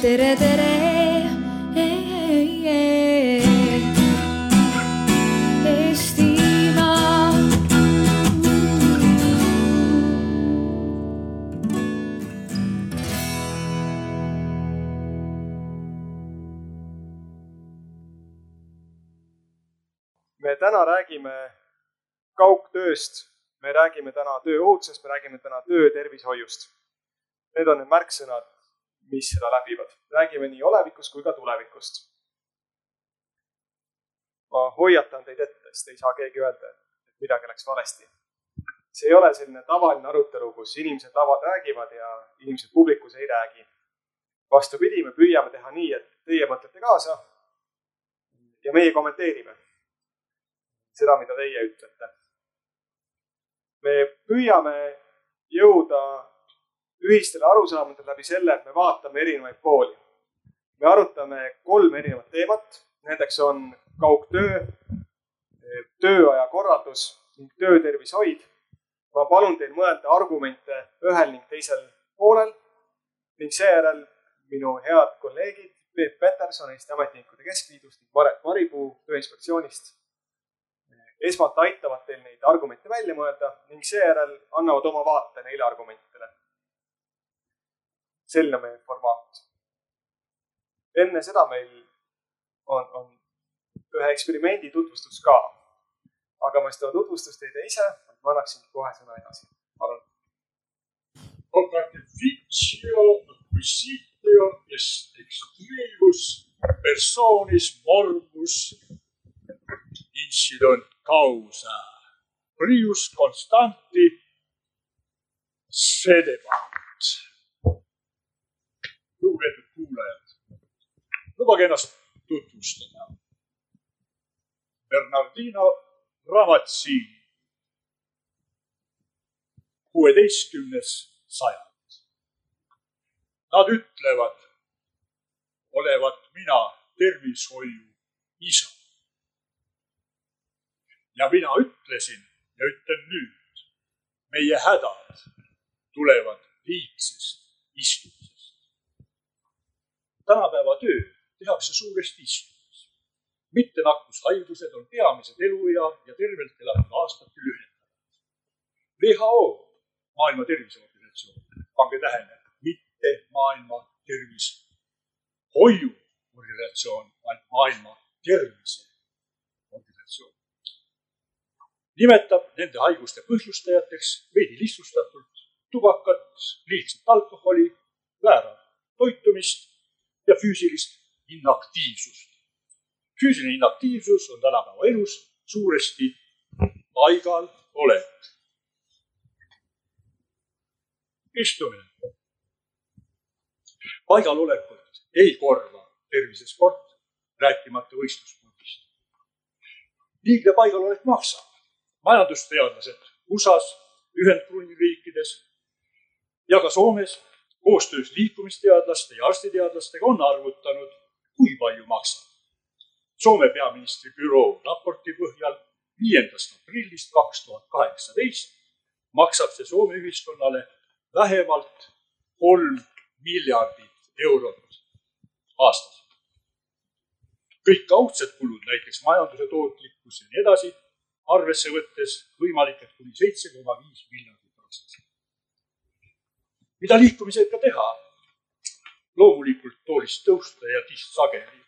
tere, tere. Me täna räägime kaugtööst, me räägime täna tööohutusest, me räägime täna töötervishoiust. Need on need märksõnad, mis seda läbivad. räägime nii olevikust kui ka tulevikust. ma hoiatan teid ette, sest ei saa keegi öelda, et midagi läks valesti. see ei ole selline tavaline arutelu, kus inimesed laval räägivad ja inimesed publikus ei räägi. vastupidi, me püüame teha nii, et teie mõtlete kaasa ja meie kommenteerime seda, mida teie ütlete. me püüame jõuda ühistele arusaamadele läbi selle, et me vaatame erinevaid pooli. me arutame kolm erinevat teemat, nendeks on kaugtöö, tööaja korraldus ning töötervishoid. ma palun teil mõelda argumente ühel ning teisel poolel ning seejärel minu head kolleegid Peep Peterson Eesti Ametiühingute Keskliidust ning Maret Maripuu Tööinspektsioonist esmalt aitavad teil neid argumente välja mõelda ning seejärel annavad oma vaate neile argumentidele. Selline meie formaat. enne seda meil on, on ühe eksperimendi tutvustus ka. aga ma seda tutvustust ei tee ise, ma annaksin kohe sõna edasi. palun. Ob artificio acquisitio est extrivus personis morbus incident causa prius constanti sedebat. Lubage ennast tutvustada. Bernardino Ramazzini, kuueteistkümnes sajand. Nad ütlevad, olevat mina tervishoiu isa. ja mina ütlesin ja ütlen nüüd, meie hädad tulevad liigsest istumisest. tänapäeva töö tehakse suuresti istudes. mittenakkushaigused on peamised eluea ja tervelt elatud aastate lühendajad. WHO, Maailma Terviseorganisatsioon, pange tähele, mitte Maailma Tervishoiuorganisatsioon, vaid Maailma Terviseorganisatsioon. nimetab nende haiguste põhjustajateks veidi lihtsustatult tubakat, liigset alkoholi, väära toitumist ja füüsilist inaktiivsust. füüsiline inaktiivsus on tänapäeva elus suuresti paigal olek. istumine. paigalolekut ei korva tervisesport, rääkimata võistlusspordist. liigne paigalolek maksab. majandusteadlased USA-s, Ühendkuningriikides ja ka Soomes koostöös liikumisteadlaste ja arstiteadlastega on arvutanud, kui palju maksab. Soome peaministri büroo raporti põhjal viiendast aprillist kaks tuhat kaheksateist maksab see Soome ühiskonnale vähemalt kolm miljardit eurot aastas. kõik kaudsed kulud, näiteks majanduse tootlikkus ja nii edasi, arvesse võttes võimalik, et kuni seitse koma viis miljardit aastas. mida liikumisega teha? Loomulikult toolist tõusta ja tist sageli.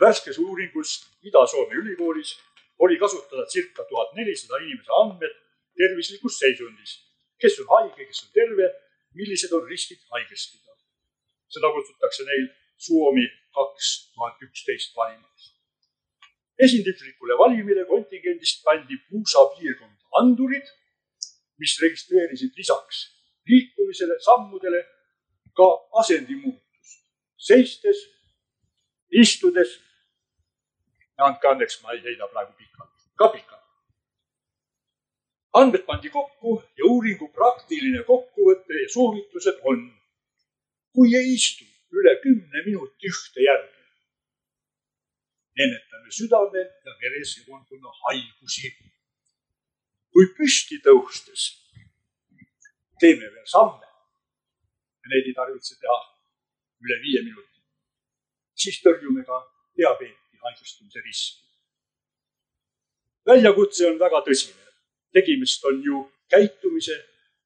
värskes uuringus Ida-Soome ülikoolis oli kasutada circa tuhat nelisada inimese andmed tervislikus seisundis, kes on haige, kes on terve, millised on riskid haigestuda. seda kutsutakse neil Suomi kaks tuhat üksteist valimaks. esinduslikule valimile kontingendist pandi Puusa piirkonda andurid, mis registreerisid lisaks liikumisele, sammudele ka asendimuutust, seistes, istudes. andke andeks, ma ei heida praegu pikalt, ka pikalt. andmed pandi kokku ja uuringu praktiline kokkuvõte ja soovitused on, kui ei istu üle kümne minuti ühte järge, ennetame südame ja veresoonkonna haigusi. kui püsti tõustes teeme veel samme ja neid ei tarvitse teha üle viie minuti. siis tõrjume ka diabeeti haigestumise riski. väljakutse on väga tõsine. tegemist on ju käitumise,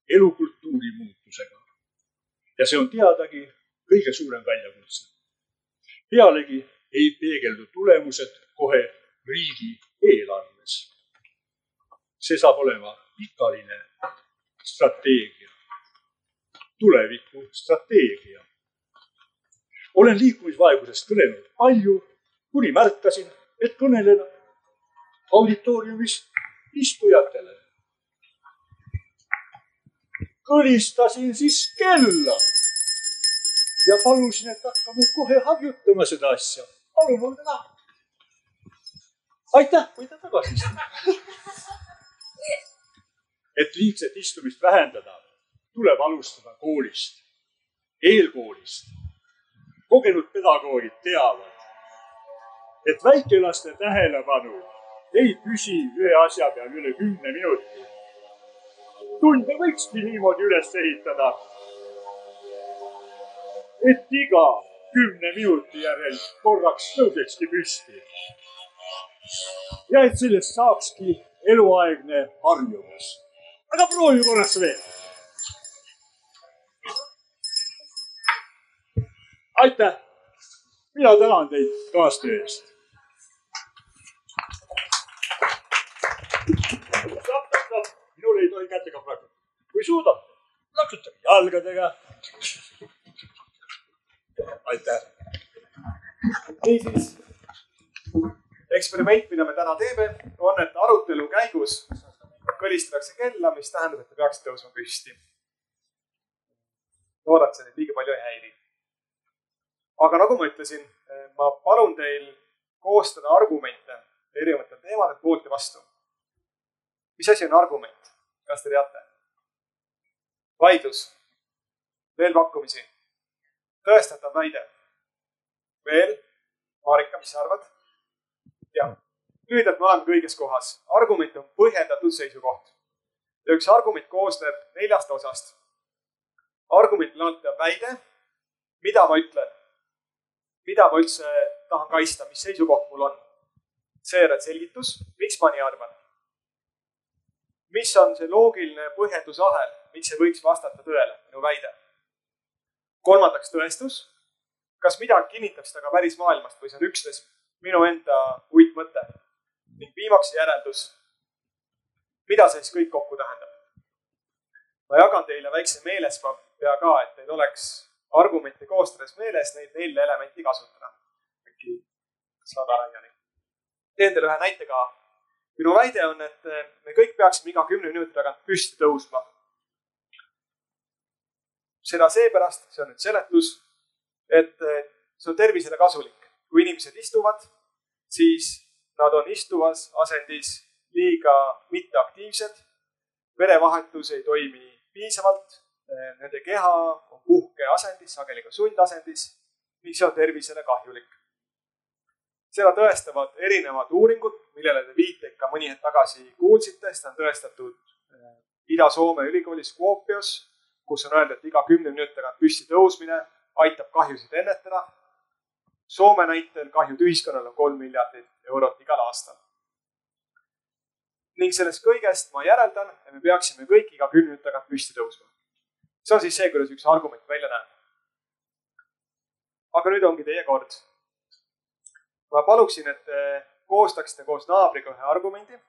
elukultuuri muutusega. ja see on teadagi kõige suurem väljakutse. pealegi ei peegeldu tulemused kohe riigieelarves. see saab olema pikaline strateegia, tuleviku strateegia. olen liikumisvaegusest kõnelenud palju, kuni märkasin, et kõnelen auditooriumis istujatele. kõlistasin siis kella ja palusin, et hakkame kohe harjutama seda asja. palun, olge lahke. aitäh, võite tagasi istuda. et liigset istumist vähendada, tuleb alustada koolist, eelkoolist. kogenud pedagoogid teavad, et väikelaste tähelepanu ei püsi ühe asja peal üle kümne minuti. tunde võikski niimoodi üles ehitada et iga kümne minuti järel korraks tõusekski püsti. ja et sellest saakski eluaegne harjumus. aga proovi korraks veel. Aitäh. mina tänan teid kaastöö eest. minul ei tohi kätega praegu. kui suudate, laksutage jalgadega aitäh. niisiis, eksperiment, mida me täna teeme, on, et arutelu käigus kõlistatakse kella, mis tähendab, et te peaksite tõusma püsti. loodan, et see teid liiga palju ei häiri. Aga nagu ma ütlesin, ma palun teil koostada argumente erinevatel teemadel poolt ja vastu. mis asi on argument, kas te teate? vaidlus, veel pakkumisi tõestatav väide. veel, Marika, mis sa arvad? jah, lühidalt me oleme õiges kohas. argument on põhjendatud seisukoht. ja üks argument koosneb neljast osast. argumendil on väide, mida ma ütlen, mida ma üldse tahan kaitsta, mis seisukoht mul on. seejärel selgitus, miks ma nii arvan. mis on see loogiline põhjendusahel, miks see võiks vastata tõele, minu väide kolmandaks tõestus, kas midagi kinnitab seda ka pärismaailmast või see on üksnes minu enda uitmõte. ning viimaks järeldus. mida see siis kõik kokku tähendab? ma jagan teile väikse meelespea ka, et teil oleks argumente koostades meeles neid nelja elementi kasutada. äkki saad laiali. teen teile ühe näite ka. minu väide on, et me kõik peaksime iga kümne minuti tagant püsti tõusma seda seepärast, see on nüüd seletus, et see on tervisele kasulik. kui inimesed istuvad, siis nad on istuvas asendis liiga mitteaktiivsed, verevahetus ei toimi piisavalt, nende keha on puhkeasendis, sageli ka sundasendis, mis on tervisele kahjulik. seda tõestavad erinevad uuringud, millele te viiteid ka mõni hetk tagasi kuulsite, seda on tõestatud Ida-Soome ülikoolis Kuopios kus on öeldud, et iga kümne minuti tagant püsti tõusmine aitab kahjusid ennetada. Soome näitel kahjud ühiskonnale on kolm miljardit eurot igal aastal. ning sellest kõigest ma järeldan, et me peaksime kõik iga kümne minuti tagant püsti tõusma. See on siis see, kuidas üks argument välja näeb. aga nüüd ongi teie kord. ma paluksin, et te koostaksite koos naabriga ühe argumendi.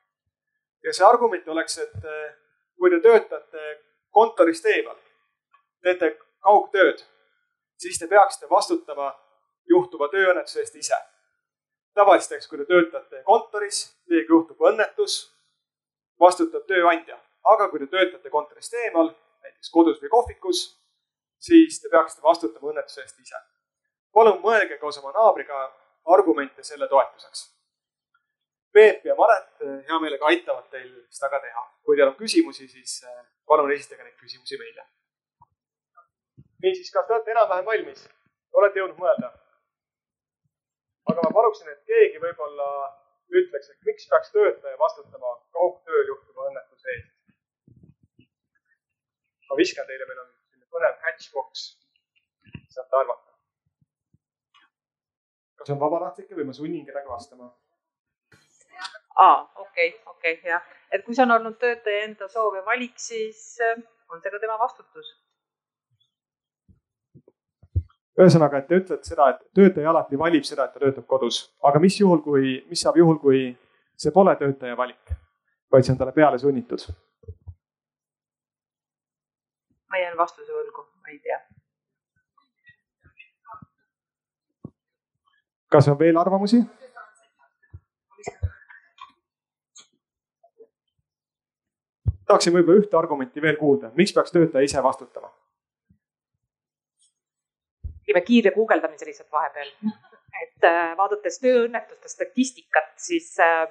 ja see argument oleks, et kui te töötate kontorist eemal teete kaugtööd, siis te peaksite vastutama juhtuva tööõnnetuse eest ise. tavaliselt, eks, kui te töötate kontoris, teiega juhtub õnnetus, vastutab tööandja, aga kui te töötate kontorist eemal, näiteks kodus või kohvikus, siis te peaksite vastutama õnnetuse eest ise. palun mõelge koos oma naabriga argumente selle toetuseks. Peep ja Maret hea meelega aitavad teil seda ka teha. kui teil on küsimusi, siis palun esitage neid küsimusi meile niisiis, kas te olete enam-vähem valmis? olete jõudnud mõelda? aga ma paluksin, et keegi võib-olla ütleks, et miks peaks töötaja vastutama kaugtööl juhtuva õnnetuse eest? Ma viskan teile, meil on selline põnev hatchbox, saate arvata. kas on vabatahtlik või ma sunnin kedagi vastama? aa, okei okei jah. et kui see on olnud töötaja enda soov ja valik, siis äh, on see ka tema vastutus. ühesõnaga, et te ütlete seda, et töötaja alati valib seda, et ta töötab kodus, aga mis juhul, kui, mis saab juhul, kui see pole töötaja valik, vaid see on talle peale sunnitud? Ma jään vastuse võlgu, ma ei tea. kas on veel arvamusi? tahaksin võib-olla ühte argumenti veel kuulda, miks peaks töötaja ise vastutama? tegime kiire guugeldamise lihtsalt vahepeal, et äh, vaadates tööõnnetuste statistikat, siis äh,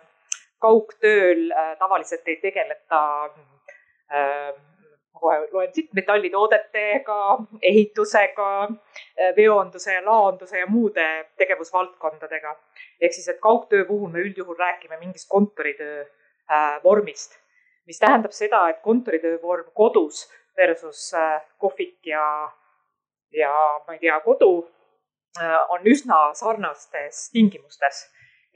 kaugtööl äh, tavaliselt ei tegeleta loen siit metallitoodetega, ehitusega, veonduse ja laonduse ja muude tegevusvaldkondadega. ehk siis, et kaugtöö puhul me üldjuhul räägime mingist kontoritöö vormist mis tähendab seda, et kontoritöö vorm kodus versus äh, kohvik ja, ja ma ei tea, kodu äh, on üsna sarnastes tingimustes.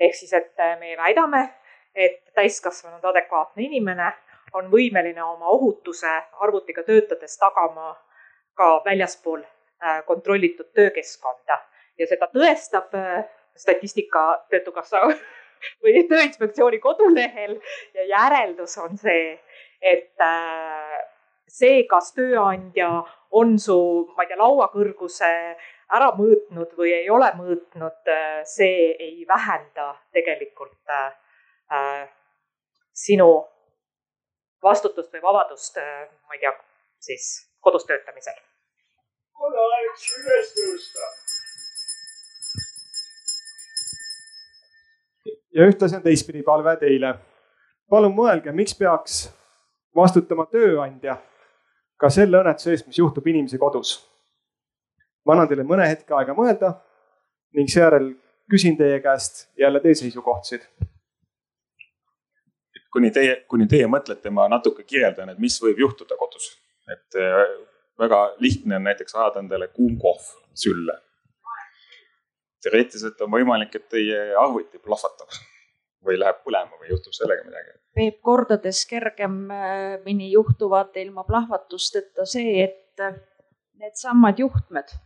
ehk siis, et äh, me väidame, et täiskasvanud adekvaatne inimene on võimeline oma ohutuse arvutiga töötades tagama ka väljaspool kontrollitud töökeskkonda. Ja seda tõestab statistika Töötukassa või Tööinspektsiooni kodulehel ja järeldus on see, et äh, see, kas tööandja on su, ma ei tea, lauakõrguse ära mõõtnud või ei ole mõõtnud, äh, see ei vähenda tegelikult äh, äh, sinu vastutust või vabadust, ma ei tea, siis kodus töötamisel. on aeg üles tõusta ja ühtlasi on teistpidi palve teile. palun mõelge, miks peaks vastutama tööandja ka selle õnnetuse eest, mis juhtub inimese kodus. ma annan teile mõne hetke aega mõelda ning seejärel küsin teie käest jälle teie seisukohtasid. Kuni teie, kuni teie mõtlete, ma natuke kirjeldan, et mis võib juhtuda kodus. et äh, väga lihtne on näiteks ajada endale kuum kohv sülle teoreetiliselt on võimalik, et teie arvuti plahvatab või läheb põlema või juhtub sellega midagi. Peep, kordades kergemini juhtuvad ilma plahvatusteta see, et needsamad juhtmed äh,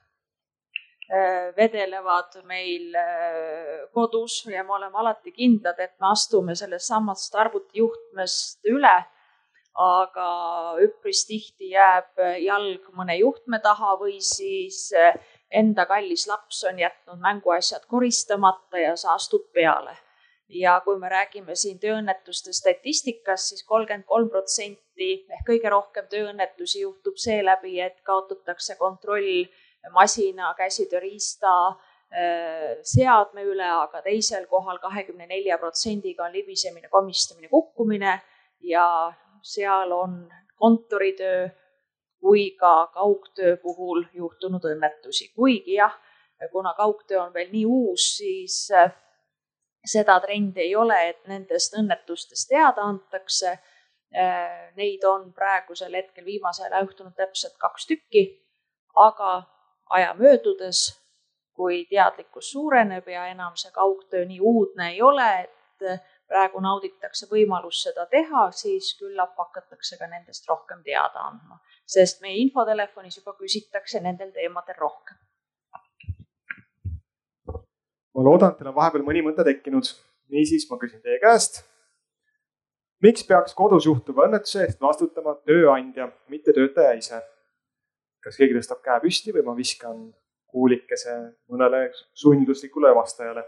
vedelevad meil äh, kodus ja me oleme alati kindlad, et me astume sellest samast arvutijuhtmest üle. aga üpris tihti jääb jalg mõne juhtme taha või siis äh, enda kallis laps on jätnud mänguasjad koristamata ja sa astud peale. ja kui me räägime siin tööõnnetuste statistikast siis kolmkümmend kolm protsenti ehk kõige rohkem tööõnnetusi juhtub seeläbi, et kaotatakse kontroll masina, käsitööriista, äh, seadme üle, aga teisel kohal kahekümne nelja protsendiga on libisemine, komistamine, kukkumine ja seal on kontoritöö kui ka kaugtöö puhul juhtunud õnnetusi. kuigi jah, kuna kaugtöö on veel nii uus, siis äh, seda trendi ei ole, et nendest õnnetustest teada antakse. Äh, neid on praegusel hetkel viimasel ajal juhtunud täpselt kaks tükki, aga aja möödudes, kui teadlikkus suureneb ja enam see kaugtöö nii uudne ei ole, et äh, praegu nauditakse võimalust seda teha, siis küllap hakatakse ka nendest rohkem teada andma sest meie infotelefonis juba küsitakse nendel teemadel rohkem. ma loodan, et teil on vahepeal mõni mõte tekkinud. niisiis, ma küsin teie käest. miks peaks kodus juhtuva õnnetuse eest vastutama tööandja, mitte töötaja ise? Kas keegi tõstab käe püsti või ma viskan kuulikese mõnele sundluslikule vastajale?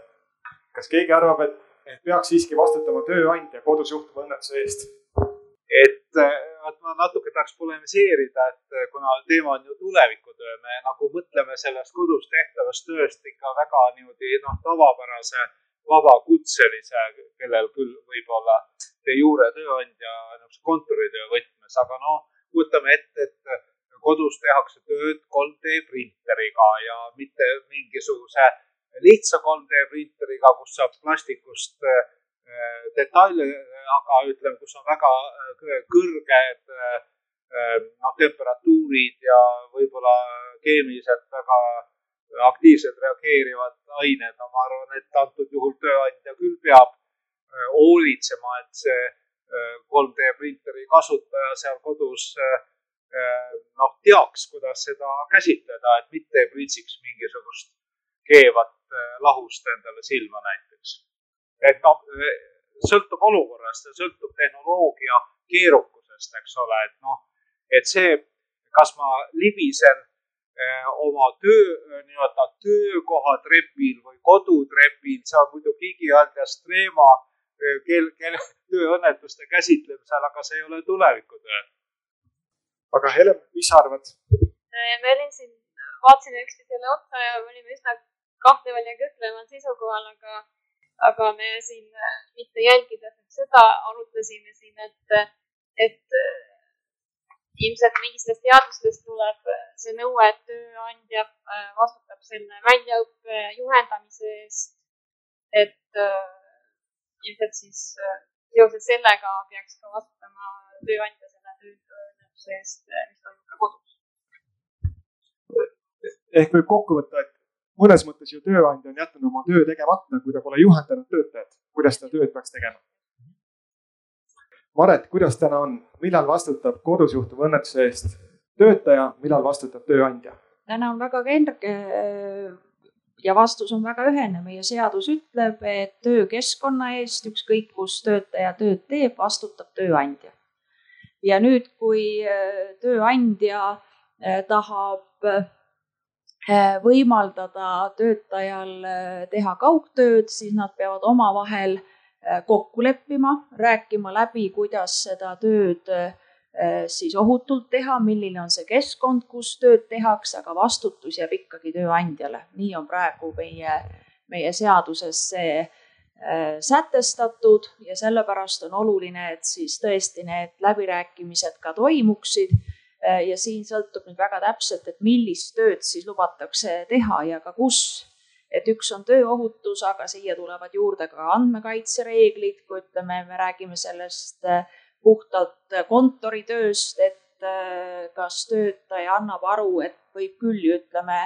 kas keegi arvab, et, et peaks siiski vastutama tööandja kodus juhtuva õnnetuse eest? et et ma natuke tahaks polemiseerida, et eh, kuna teema on ju tulevikutöö, me nagu mõtleme sellest kodus tehtavast tööst ikka väga niimoodi noh, tavapärase vabakutselise, kellel küll võib-olla de jure tööandja niisuguse kontoritöö võtmes, aga noh, kujutame ette, et kodus tehakse tööd 3D printeriga ja mitte mingisuguse lihtsa 3D printeriga, kus saab plastikust äh, detaile, aga ütleme, kus on väga äh, kõrged äh, noh, temperatuurid ja võib-olla keemiliselt väga aktiivselt reageerivad ained, no ma arvan, et antud juhul tööandja küll peab hoolitsema, et see 3D printeri kasutaja seal kodus noh, teaks, kuidas seda käsitleda, et mitte ei printsiks mingisugust keevat lahust endale silma näiteks. et noh, sõltub olukorrast ja sõltub tehnoloogia keerukusest, eks ole, et noh, et see, kas ma libisen oma töö, nii-öelda töökoha trepil või kodutrepil, see on muidugi igialdjas teema, kel, kel tööõnnetuste käsitlemisel, aga see ei ole tulevikutöö. Aga Helen, mis sa arvad? Ma olin siin, vaatasin üksteisele otsa ja me olime üsna kahtleval ja kõhkleval seisukohal, aga aga me siin äh, mitte jälgides seda arutlesime siin, et, et äh, ilmselt mingitest teadustest tuleb äh, see nõue, et tööandja vastutab selle väljaõppe juhendamise eest. et ilmselt siis seoses sellega peaks ka vastutama tööandja selle tööõnnetuse eest, mis toimub ka kodus. ehk võib kokku võtta, et mõnes mõttes ju tööandja on jätnud oma töö tegemata, kui ta pole juhendanud töötajat, kuidas seda tööd peaks tegema. Maret, kuidas täna on, millal vastutab kodus juhtuva õnnetuse eest töötaja, millal vastutab tööandja? täna on väga kerge ja vastus on väga ühene. meie seadus ütleb, et töökeskkonna eest, ükskõik kus töötaja tööd teeb, vastutab tööandja. Ja nüüd, kui tööandja tahab Äh, võimaldada töötajal äh, teha kaugtööd, siis nad peavad omavahel äh, kokku leppima, rääkima läbi, kuidas seda tööd siis ohutult teha, milline on see keskkond, kus tööd tehakse, aga vastutus jääb ikkagi tööandjale. nii on praegu meie, meie seaduses see sätestatud ja sellepärast on oluline, et siis tõesti need läbirääkimised ka toimuksid Äh, ja siin sõltub nüüd väga täpselt, et millist tööd siis lubatakse teha ja ka kus. et üks on tööohutus, aga siia tulevad juurde ka andmekaitsereeglid, kui ütleme, me räägime sellest äh, puhtalt kontoritööst, et äh, kas töötaja annab aru, et võib küll ju ütleme,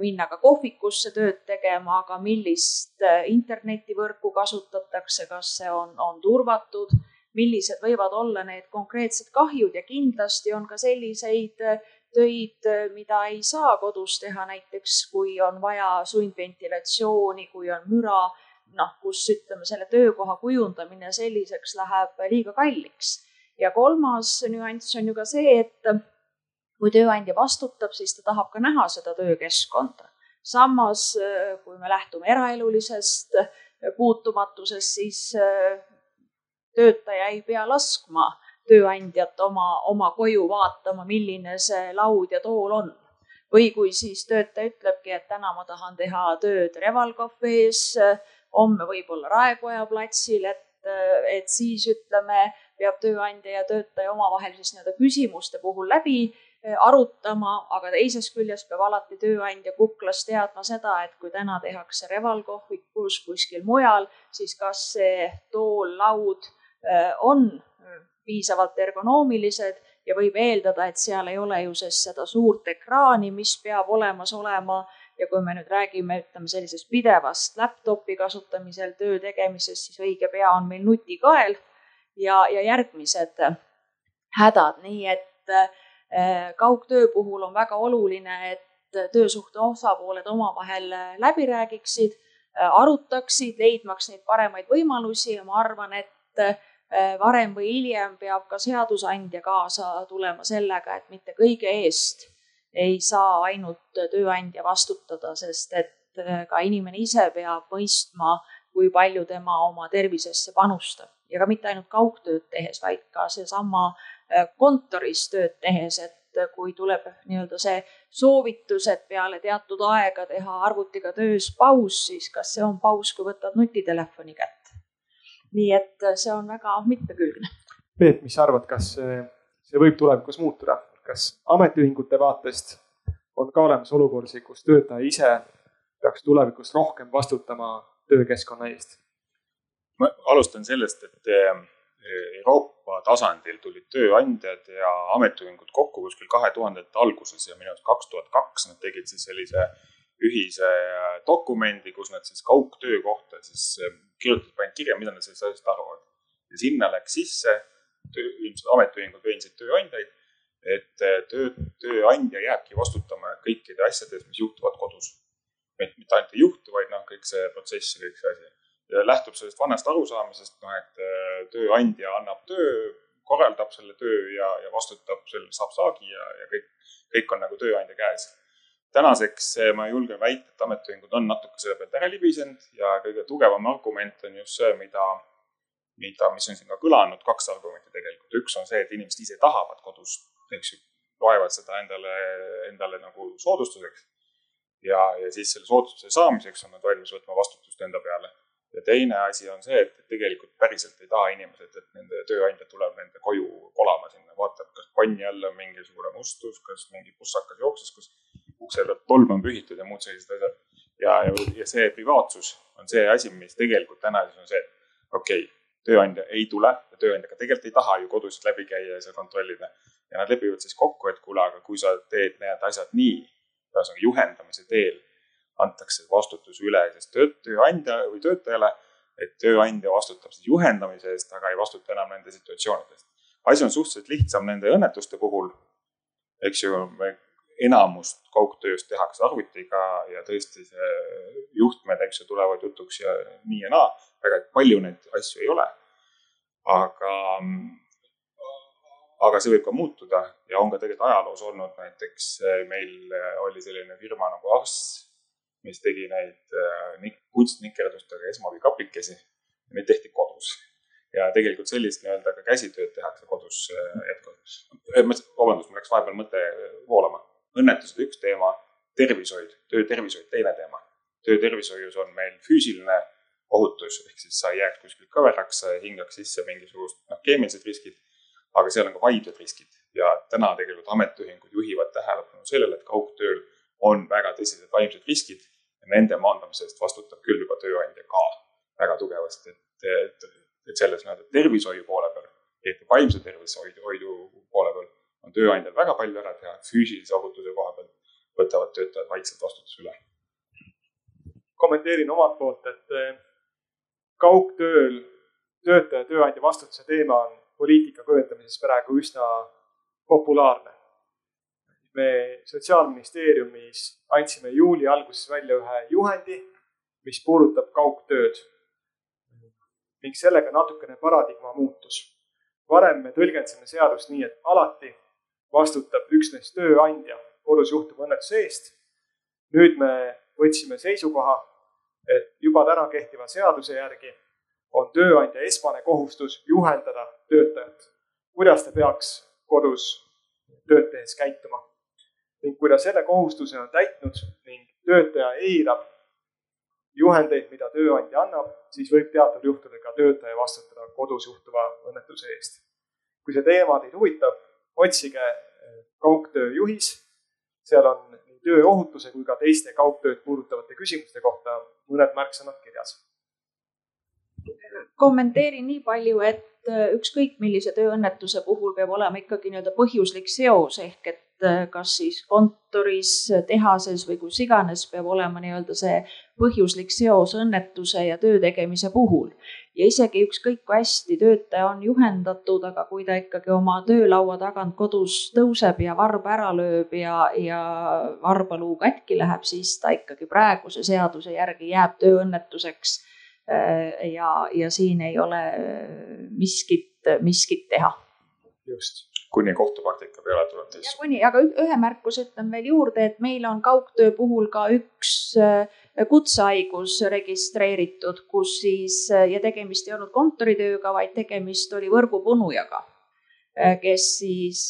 minna ka kohvikusse tööd tegema, aga millist internetivõrku kasutatakse, kas see on, on turvatud millised võivad olla need konkreetsed kahjud ja kindlasti on ka selliseid äh, töid, äh, mida ei saa kodus teha, näiteks kui on vaja sundventilatsiooni, kui on müra, noh, kus ütleme, selle töökoha kujundamine selliseks läheb liiga kalliks. ja kolmas nüanss on ju ka see, et kui tööandja vastutab, siis ta tahab ka näha seda töökeskkonda. samas, äh, kui me lähtume eraelulisest puutumatusest, siis töötaja ei pea laskma tööandjat oma, oma koju vaatama, milline see laud ja tool on. või kui siis töötaja ütlebki, et täna ma tahan teha tööd Reval kafees, homme võib-olla Raekoja platsil, et, et siis ütleme, peab tööandja ja töötaja omavahel siis nii-öelda küsimuste puhul läbi arutama, aga teisest küljest peab alati tööandja kuklas teadma seda, et kui täna tehakse Reval kohvikus kuskil mujal, siis kas see tool, laud Äh, on piisavalt ergonoomilised ja võib eeldada, et seal ei ole ju siis seda suurt ekraani, mis peab olemas olema. ja kui me nüüd räägime, ütleme sellisest pidevast laptopi kasutamisel töö tegemisest, siis õige pea on meil nutikael ja, ja järgmised hädad, nii et äh, kaugtöö puhul on väga oluline, et töösuhte osapooled omavahel läbi räägiksid, arutaksid, leidmaks neid paremaid võimalusi. Ja ma arvan, et Äh, varem või hiljem peab ka seadusandja kaasa tulema sellega, et mitte kõige eest ei saa ainult tööandja vastutada, sest et äh, ka inimene ise peab mõistma, kui palju tema oma tervisesse panustab. Ja ka mitte ainult kaugtööd tehes, vaid ka seesama äh, kontoris tööd tehes, et kui tuleb nii-öelda see soovitus, et peale teatud aega teha arvutiga töös paus, siis kas see on paus, kui võtad nutitelefoni kätte nii et äh, see on väga mitmekülgne. Peep, mis sa arvad, kas see võib tulevikus muutuda, kas ametiühingute vaatest on ka olemas olukordi, kus töötaja ise peaks tulevikus rohkem vastutama töökeskkonna eest? ma alustan sellest, et äh, Euroopa tasandil tulid tööandjad ja ametiühingud kokku kuskil kahe tuhandete alguses ja minu arust kaks tuhat kaks nad tegid siis sellise ühise dokumendi, kus nad siis kaugtöö kohta siis kirjutasid, panid kirja, mida nad sellest asjast arvavad. ja sinna läks sisse, ilmselt ametiühingud veensid tööandjaid, et töö, tööandja jääbki vastutama kõikide asjade eest, mis juhtuvad kodus. et mitte ainult ei juhtu, vaid noh, kõik see protsess ja kõik see asi. Lähtub sellest vanast arusaamisest, noh, et tööandja annab töö, korraldab selle töö ja, ja vastutab, selle saab saagi ja, ja kõik, kõik on nagu tööandja käes tänaseks ma julgen väita, et ametiühingud on natuke selle pealt ära libisenud ja kõige tugevam argument on just see, mida, mida, mis on siin ka kõlanud, kaks argumenti tegelikult. üks on see, et inimesed ise tahavad kodus, eks ju, loevad seda endale, endale nagu soodustuseks. ja, ja siis selle soodustuse saamiseks on nad valmis võtma vastutust enda peale. Ja teine asi on see, et tegelikult päriselt ei taha inimesed, et nende tööandja tuleb nende koju kolama sinna, vaatab, kas panni all on mingisugune mustus, kas mingi pussakas jooksis, kas ukse pealt tolm on pühitud ja muud sellised asjad. ja, ja, ja see privaatsus on see asi, mis tegelikult täna siis on see, et okei okay,, tööandja ei tule ja tööandja ka tegelikult ei taha ju kodusid läbi käia ja seal kontrollida. ja nad lepivad siis kokku, et kuule, aga kui sa teed need asjad nii, ühesõnaga juhendamise teel antakse vastutus üle siis tööandja või töötajale, et tööandja vastutab siis juhendamise eest, aga ei vastuta enam nende situatsioonide eest. asi on suhteliselt lihtsam nende õnnetuste puhul. eks ju, enamust kaugtööst tehakse arvutiga ja tõesti see juhtmed, eks ju, tulevad jutuks ja nii ja naa. väga palju neid asju ei ole. aga, aga see võib ka muutuda ja on ka tegelikult ajaloos olnud näiteks meil oli selline firma nagu Ars, mis tegi neid äh, kunstnikerdustega esmaabikapikesi. Neid tehti kodus ja tegelikult sellist nii-öelda ka käsitööd tehakse kodus äh, jätkuvalt. vabandust, mul läks vahepeal mõte voolama õnnetused üks teema, tervishoid, töötervishoid teine teema. töötervishoius on meil füüsiline ohutus, ehk siis sa ei jääks kuskilt kõveraks, sa ei hingaks sisse mingisugust noh, keemilised riskid, aga seal on ka vaimsed riskid ja täna tegelikult ametiühingud juhivad tähelepanu sellele, et kaugtööl on väga tõsised vaimsed riskid ja nende maandamise eest vastutab küll juba tööandja ka väga tugevasti, et, et, et selles nii-öelda tervishoiu poole peal, eriti vaimse tervishoidu poole peal on tööandjal väga palju ära teha, füüsilise ohutuse koha pealt võtavad töötajad vaikselt vastutuse üle. kommenteerin omalt poolt, et eh, kaugtööl töötaja tööandja vastutuse teema on poliitika kujundamises praegu üsna populaarne. Me Sotsiaalministeeriumis andsime juuli alguses välja ühe juhendi, mis puudutab kaugtööd ning sellega natukene paradigma muutus. varem me tõlgendasime seadust nii, et alati vastutab üksnes tööandja kodus juhtuva õnnetuse eest. nüüd me võtsime seisukoha, et juba täna kehtiva seaduse järgi on tööandja esmane kohustus juhendada töötajat, kuidas ta peaks kodus tööd tehes käituma. Ning kui ta selle kohustuse on täitnud ning töötaja eirab juhendeid, mida tööandja annab, siis võib teatud juhtudel ka töötaja vastutada kodus juhtuva õnnetuse eest. kui see teema teid huvitab, otsige eh, kaugtöö juhis. seal on nii tööohutuse kui ka teiste kaugtööd puudutavate küsimuste kohta mõned märksõnad kirjas. kommenteerin nii palju, et eh, ükskõik millise tööõnnetuse puhul peab olema ikkagi nii-öelda põhjuslik seos ehk et eh, kas siis kontoris, tehases või kus iganes peab olema nii-öelda see põhjuslik seos õnnetuse ja töö tegemise puhul ja isegi ükskõik kui hästi töötaja on juhendatud, aga kui ta ikkagi oma töölaua tagant kodus tõuseb ja varba ära lööb ja, ja varbaluu katki läheb, siis ta ikkagi praeguse seaduse järgi jääb tööõnnetuseks. Äh, ja, ja siin ei ole miskit, miskit teha. just kuni kohtupraktika peale tuleb siis. kuni, aga ühe märkuse ütlen veel juurde, et meil on kaugtöö puhul ka üks äh, kutsehaigus registreeritud, kus siis äh, ja tegemist ei olnud kontoritööga, vaid tegemist oli võrgupunujaga, äh, kes siis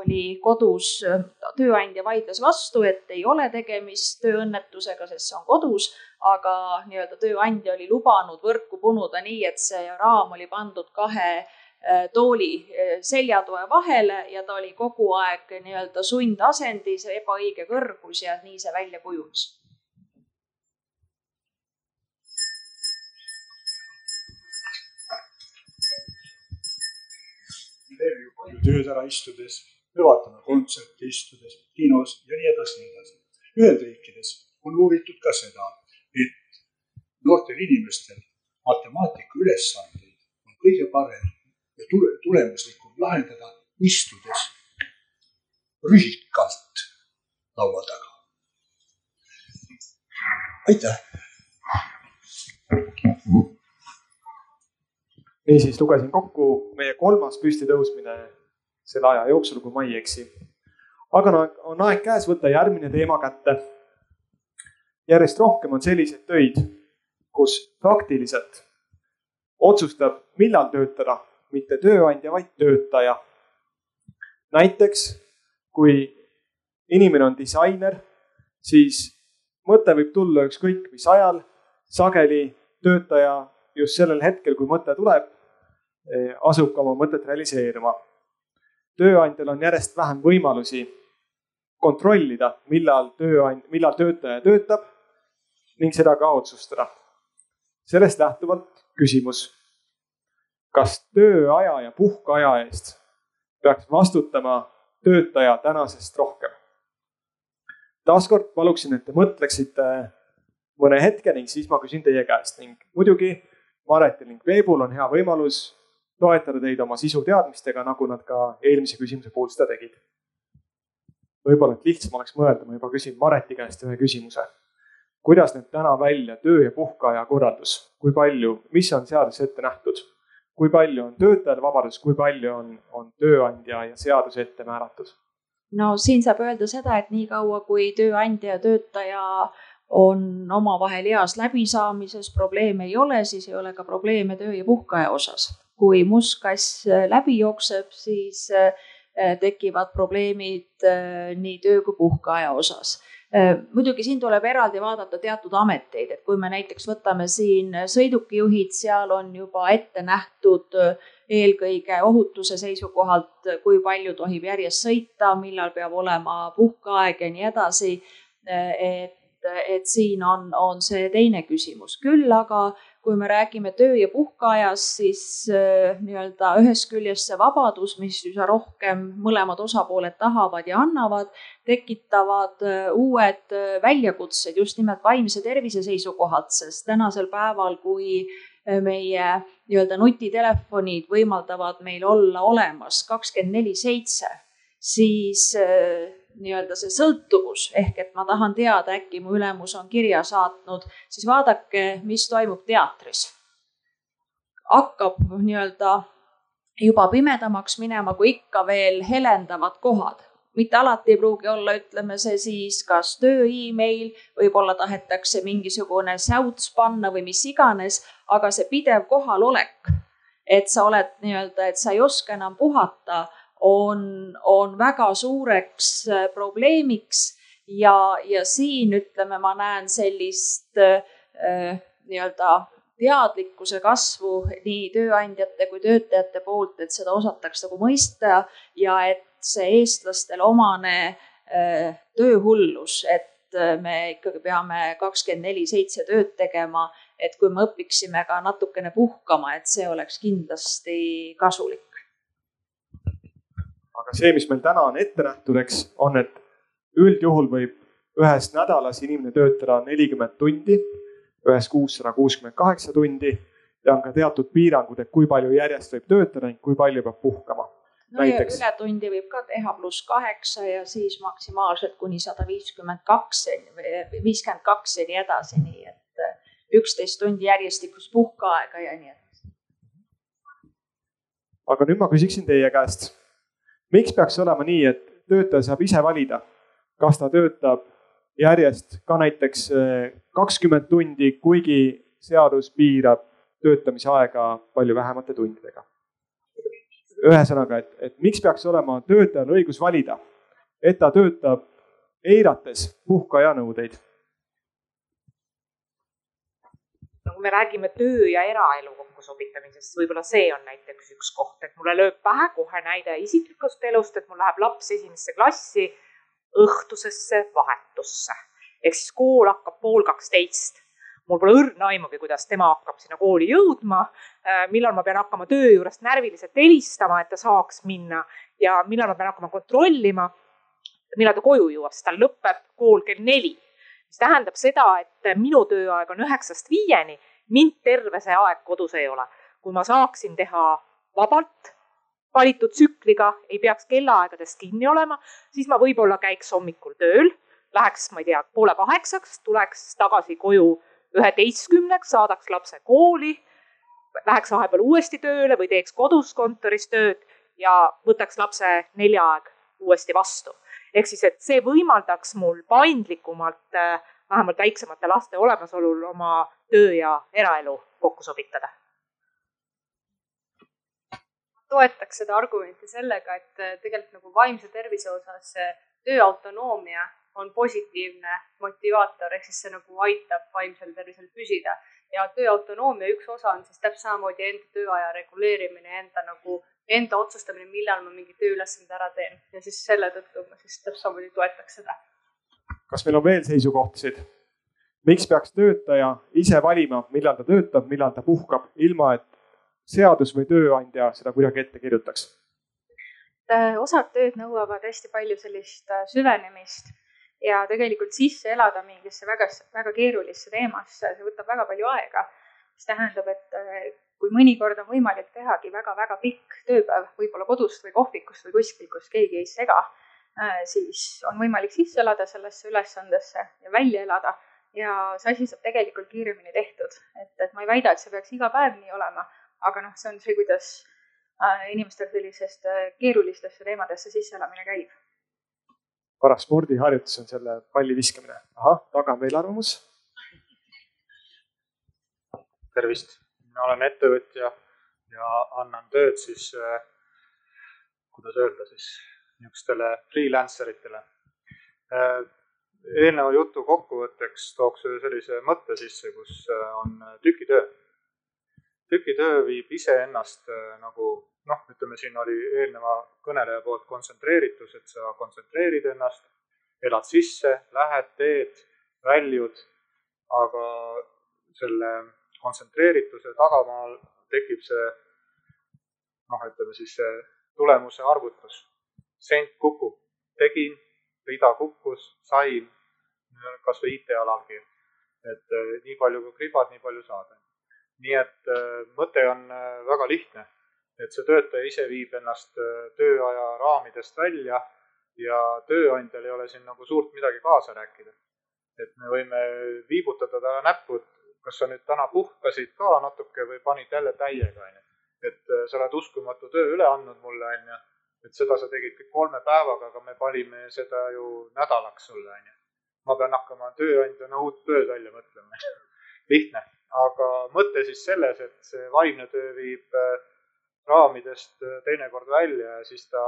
oli kodus, tööandja vaidles vastu, et ei ole tegemist tööõnnetusega, sest see on kodus, aga nii-öelda tööandja oli lubanud võrku punuda nii, et see raam oli pandud kahe tooli äh, seljatoe vahele ja ta oli kogu aeg nii-öelda sundasendis, ebaõige kõrgus ja nii see välja kujunes. tööd ära istudes, me vaatame kontserte istudes, kinos ja nii edasi, nii edasi. Ühendriikides on uuritud ka seda, et noortel inimestel matemaatika ülesandeid on kõige parem ja tule, tulemuslikum lahendada istudes rühikalt laua taga. aitäh. niisiis lugesin kokku meie kolmas püstitõusmine selle aja jooksul, kui ma ei eksi. aga on aeg käes võtta järgmine teema kätte. järjest rohkem on selliseid töid, kus praktiliselt otsustab, millal töötada mitte tööandja, vaid töötaja. näiteks kui inimene on disainer, siis mõte võib tulla ükskõik mis ajal. sageli töötaja just sellel hetkel, kui mõte tuleb, eh, asub ka oma mõtet realiseerima. tööandjal on järjest vähem võimalusi kontrollida, millal tööand-, millal töötaja töötab ning seda ka otsustada. sellest lähtuvalt küsimus kas tööaja ja puhkeaja eest peaks vastutama töötaja tänasest rohkem? taaskord paluksin, et te mõtleksite mõne hetke ning siis ma küsin teie käest ning muidugi Maretil ning Peebul on hea võimalus toetada teid oma sisuteadmistega, nagu nad ka eelmise küsimuse puhul seda tegid. võib-olla, et lihtsam oleks mõelda, ma juba küsin Mareti käest ühe küsimuse. kuidas näeb täna välja töö ja puhkeaja korraldus, kui palju, mis on seaduses ette nähtud? Kui palju on töötajal vabadus, kui palju on, on tööandja ja seadus ette määratud? no siin saab öelda seda, et niikaua kui tööandja ja töötaja on omavahel heas läbisaamises, probleeme ei ole, siis ei ole ka probleeme töö ja puhkeaja osas. kui must kass läbi jookseb, siis eh, tekivad probleemid eh, nii töö kui puhkeaja osas Äh, muidugi siin tuleb eraldi vaadata teatud ameteid, et kui me näiteks võtame siin sõidukijuhid, seal on juba ette nähtud äh, eelkõige ohutuse seisukohalt, kui palju tohib järjest sõita, millal peab olema puhkeaeg ja nii edasi. Äh, et, et siin on, on see teine küsimus, küll aga kui me räägime töö ja puhkeajast, siis nii-öelda ühest küljest see vabadus, mis üsna rohkem mõlemad osapooled tahavad ja annavad, tekitavad äh, uued äh, väljakutsed just nimelt vaimse tervise seisukohalt, sest tänasel päeval, kui äh, meie nii-öelda nutitelefonid võimaldavad meil olla olemas kakskümmend neli seitse, siis nii-öelda see sõltuvus. Ehk et ma tahan teada, äkki mu ülemus on kirja saatnud, siis vaadake, mis toimub teatris. hakkab nii-öelda juba pimedamaks minema, kui ikka veel helendavad kohad. Mitte alati ei pruugi olla, ütleme see siis kas töö email, võib-olla tahetakse mingisugune säuts panna või mis iganes, aga see pidev kohalolek, et sa oled nii-öelda, et sa ei oska enam puhata, on, on väga suureks äh, probleemiks ja, ja siin ütleme, ma näen sellist äh, nii-öelda teadlikkuse kasvu nii tööandjate kui töötajate poolt, et seda osataks nagu mõista ja et see eestlastele omane äh, tööhullus, et äh, me ikkagi peame kakskümmend neli seitse tööd tegema, et kui me õpiksime ka natukene puhkama, et see oleks kindlasti kasulik. Aga see, mis meil täna on ette nähtud, eks, on, et üldjuhul võib ühes nädalas inimene töötada nelikümmend tundi, ühes kuus sada kuuskümmend kaheksa tundi ja on ka teatud piirangud, et kui palju järjest võib töötada ning kui palju peab puhkama no näiteks. ja ületundi võib ka teha pluss kaheksa ja siis maksimaalselt kuni sada viiskümmend kaks, viiskümmend kaks ja nii edasi, nii et äh, üksteist tundi järjestikust puhkeaega ja nii edasi. aga nüüd ma küsiksin teie käest, miks peaks olema nii, et töötaja saab ise valida, kas ta töötab järjest ka näiteks äh, kakskümmend tundi, kuigi seadus piirab töötamise aega palju vähemate tundidega ühesõnaga, et, et miks peaks olema töötajal õigus valida, et ta töötab eirates puhkeaja nõudeid? Kui me räägime töö ja eraelu kokkusobitamisest, võib-olla see on näiteks üks koht, et mulle lööb pähe kohe näide isiklikust elust, et mul läheb laps esimesse klassi õhtusesse vahetusse ehk siis kool hakkab pool kaksteist mul pole õrna aimugi, kuidas tema hakkab sinna kooli jõudma, äh, millal ma pean hakkama töö juurest närviliselt helistama, et ta saaks minna ja millal ma pean hakkama kontrollima, millal ta koju jõuab, sest tal lõpeb kool kell neli. Mis tähendab seda, et minu tööaeg on üheksast viieni, mind terve see aeg kodus ei ole. kui ma saaksin teha vabalt valitud tsükliga, ei peaks kellaaegadest kinni olema, siis ma võib-olla käiks hommikul tööl, läheks, ma ei tea, poole kaheksaks, tuleks tagasi koju üheteistkümneks, saadaks lapse kooli, läheks vahepeal uuesti tööle või teeks kodus kontoris tööd ja võtaks lapse nelja aeg uuesti vastu. Ehk siis, et see võimaldaks mul paindlikumalt, äh, vähemalt väiksemate laste olemasolul oma töö ja eraelu kokku sobitada toetaks seda argumenti sellega, et äh, tegelikult nagu vaimse tervise osas tööautonoomia on positiivne motivaator, ehk siis see nagu aitab vaimsel tervisel püsida. ja tööautonoomia üks osa on siis täpselt samamoodi enda tööaja reguleerimine, enda nagu, enda otsustamine, millal ma mingi tööülesande ära teen ja siis selle tõttu ma siis täpselt samamoodi toetaks seda. kas meil on veel seisukohtasid? miks peaks töötaja ise valima, millal ta töötab, millal ta puhkab, ilma et seadus või tööandja seda kuidagi ette kirjutaks? Äh, osad tööd nõuavad hästi palju sellist äh, süvenemist ja tegelikult sisse elada mingisse väga, väga keerulisse teemasse, see võtab väga palju aega. mis tähendab, et äh, kui mõnikord on võimalik tehagi väga-väga pikk tööpäev, võib-olla kodust või kohvikust või kuskilt, kus keegi ei sega, siis on võimalik sisse elada sellesse ülesandesse ja välja elada ja see asi saab tegelikult kiiremini tehtud. et, et ma ei väida, et see peaks iga päev nii olema aga noh, see on see, kuidas äh, inimestel sellisest äh, keerulistesse teemadesse sisseelamine käib. paras spordiharjutus on selle palli viskamine. ahah, taga on veel arvamus. tervist, mina olen ettevõtja ja annan tööd siis, äh, kuidas öelda siis, niisugustele freelancer itele. eelneva jutu kokkuvõtteks tooks ühe sellise mõtte sisse, kus on tükitöö tükitöö viib iseennast äh, nagu noh, ütleme siin oli eelneva kõneleja poolt kontsentreeritus, et sa kontsentreerid ennast, elad sisse, lähed, teed, väljud, aga selle kontsentreerituse tagamaal tekib see noh, ütleme siis see tulemuse arvutus. sent kukub, tegin, rida kukkus, sain, kas või IT-alalgi. et äh, nii palju kui kribad, nii palju saad nii et äh, mõte on äh, väga lihtne, et see töötaja ise viib ennast tööaja raamidest välja ja tööandjal ei ole siin nagu suurt midagi kaasa rääkida. et me võime viibutada talle näppu, et kas sa nüüd täna puhkasid ka natuke või panid jälle täiega, onju. et sa oled uskumatu töö üle andnud mulle, onju. et seda sa tegid kõik kolme päevaga, aga me panime seda ju nädalaks sulle, onju. ma pean hakkama tööandjana uut tööd välja mõtlema lihtne aga mõte siis selles, et see vaimne töö viib äh, raamidest äh, teinekord välja ja siis ta,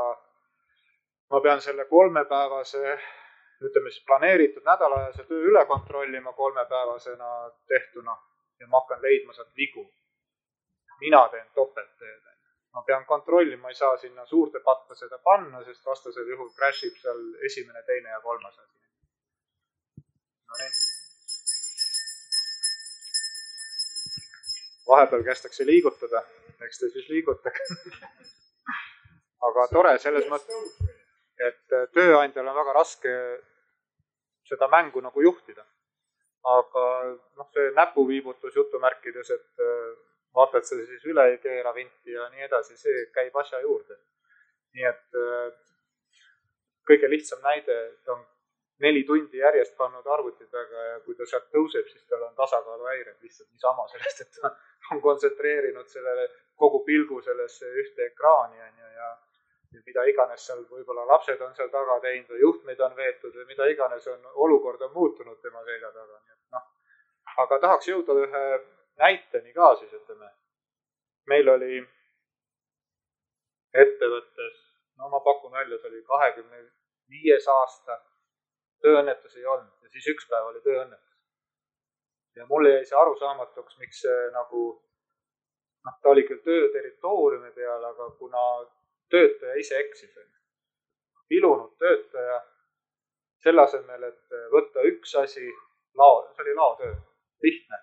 ma pean selle kolmepäevase, ütleme siis planeeritud nädalajase töö üle kontrollima kolmepäevasena tehtuna ja ma hakkan leidma sealt vigu. mina teen topeltteed. ma pean kontrollima, ei saa sinna suurde patta seda panna, sest vastasel juhul crash ib seal esimene, teine ja kolmas asi. Nonii vahepeal kästakse liigutada, eks te siis liigutage aga tore selles mõttes, et tööandjal on väga raske seda mängu nagu juhtida. aga noh, see näpuviibutus jutumärkides, et äh, vaata, et sa siis üle ei keera vinti ja nii edasi, see käib asja juurde. nii et äh, kõige lihtsam näide, ta on neli tundi järjest pannud arvuti taga ja kui ta sealt tõuseb, siis tal on tasakaaluhäired lihtsalt niisama sellest, et ta on kontsentreerinud sellele kogu pilgu sellesse ühte ekraani onju ja, ja mida iganes seal võib-olla lapsed on seal taga teinud või juhtmeid on veetud või mida iganes on, olukord on muutunud tema selja taga, nii et noh. aga tahaks jõuda ühe näiteni ka siis, ütleme. meil oli ettevõttes, no ma pakun välja, see oli kahekümne viies aasta tööõnnetusi ei olnud ja siis üks päev oli tööõnnetus. ja mulle jäi see arusaamatuks, miks see nagu noh, ta oli küll töö territooriumi peal, aga kuna töötaja ise eksis, vilunud töötaja, selle asemel, et võtta üks asi, lao, see oli laotöö, lihtne.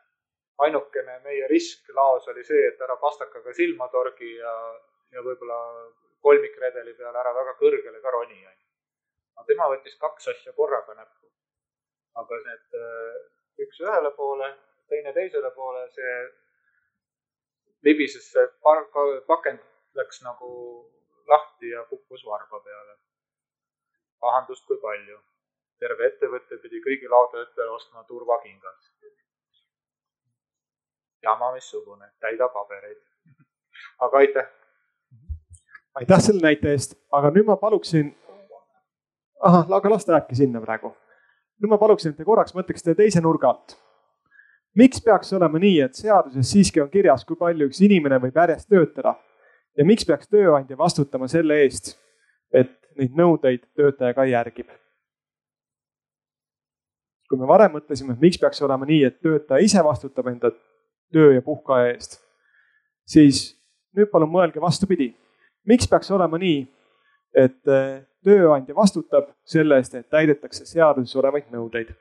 ainukene meie risk laos oli see, et ära pastakaga silma torgi ja, ja võib-olla kolmikredeli peale ära väga kõrgele ka roni, onju aga tema võttis kaks asja korraga näppu. aga need äh, üks ühele poole, teine teisele poole, see libises see pakend läks nagu lahti ja kukkus varba peale. pahandust kui palju. terve ettevõte pidi kõigi laudadele ostma turvakingad. jama missugune, täida pabereid. aga aitäh. aitäh selle näite eest, aga nüüd ma paluksin. ahah, aga las ta jääbki sinna praegu. nüüd ma paluksin, et te korraks mõtleksite teise nurga alt miks peaks olema nii, et seaduses siiski on kirjas, kui palju üks inimene võib järjest töötada ja miks peaks tööandja vastutama selle eest, et neid nõudeid töötaja ka järgib? kui me varem mõtlesime, et miks peaks olema nii, et töötaja ise vastutab enda töö ja puhkeaja eest, siis nüüd palun mõelge vastupidi. miks peaks olema nii, et eh, tööandja vastutab selle eest, et täidetakse seaduses olevaid nõudeid?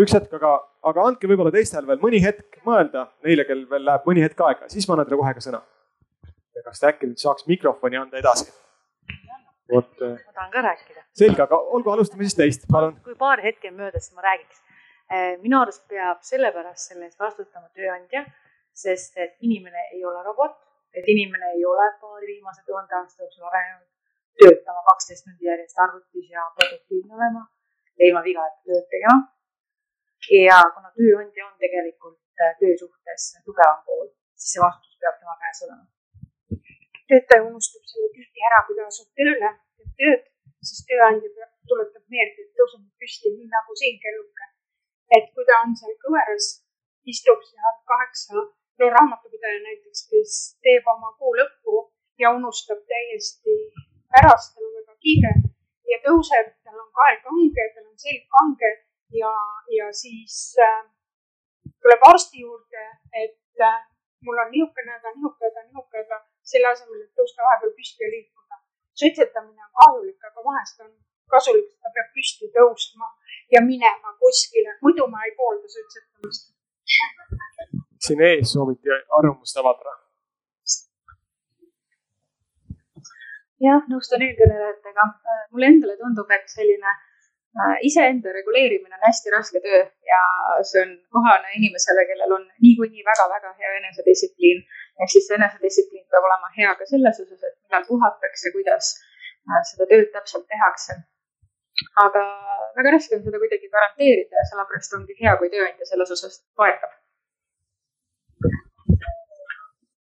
üks hetk, aga, aga andke võib-olla teistel veel mõni hetk mõelda, neile, kel veel läheb mõni hetk aega, siis ma annan teile kohe ka sõna. Kas te äkki nüüd saaks mikrofoni anda edasi? vot. ma tahan ka rääkida. selge, aga olgu, alustame siis teist, palun. kui paar hetke on möödas, siis ma räägiks. Eh, minu arust peab sellepärast selle eest vastutama tööandja, sest et inimene ei ole robot, et inimene ei ole paari viimase tuhande aasta jooksul arenenud töötama kaksteist tundi järjest arvutis ja produktiivne olema ja ilma vigadeta tööd tegema ja kuna tööandja on tegelikult äh, töö suhtes tugevam pool, siis see vastutus peab tema käes olema. Töötaja unustab selle tihti ära, kui ta asub tööle, teeb tööd, siis tööandja tuletab meelde, et tõuse nüüd püsti, nii nagu siin kelluke. et kui ta on seal kõveras, istub seal kaheksa, no raamatupidaja näiteks, kes teeb oma kuu lõppu ja unustab täiesti ära, sest tal on väga kiire ja tõuseb, tal on kael kange, tal on selg kange ja, ja siis äh, tuleb arsti juurde, et äh, mul on niisugune häda, niisugune häda, niisugune häda, selle asemel, et tõusta vahepeal püsti ja liikuda. suitsetamine on kahjulik, aga vahest on kasulik, ta peab püsti tõusma ja minema kuskile, muidu ma ei poolda suitsetamist. siin ees sooviti arvamust avaldada. jah, nõustun eelkõnelejatega. mulle endale tundub, et selline Äh, iseenda reguleerimine on hästi raske töö ja see on kohane inimesele, kellel on niikuinii väga-väga hea enesedistsipliin. Ehk siis enesedistsipliin peab olema hea ka selles osas, et millal puhatakse, kuidas äh, seda tööd täpselt tehakse. aga väga raske on seda kuidagi garanteerida ja sellepärast ongi hea, kui tööandja selles osas toetab.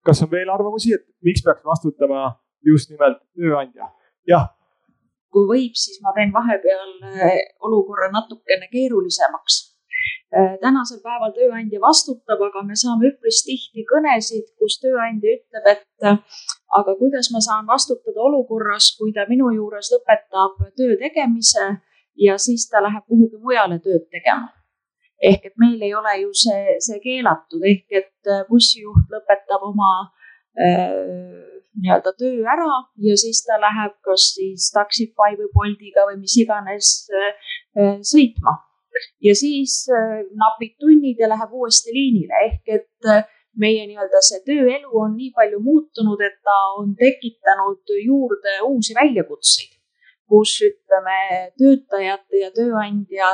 kas on veel arvamusi, et miks peaks vastutama just nimelt tööandja? jah kui võib, siis ma teen vahepeal äh, olukorra natukene keerulisemaks. Äh, tänasel päeval tööandja vastutab, aga me saame üpris tihti kõnesid, kus tööandja ütleb, et äh, aga kuidas ma saan vastutada olukorras, kui ta minu juures lõpetab töö tegemise ja siis ta läheb kuhugi mujale tööd tegema ehk et meil ei ole ju see, see keelatud, ehk et bussijuht lõpetab oma äh, nii-öelda töö ära ja siis ta läheb kas siis Taxify või Boltiga või mis iganes äh, äh, sõitma. Ja siis äh, napib tunnid ja läheb uuesti liinile. Ehk et meie nii-öelda see tööelu on nii palju muutunud, et ta on tekitanud juurde uusi väljakutseid, kus ütleme, töötajate ja tööandja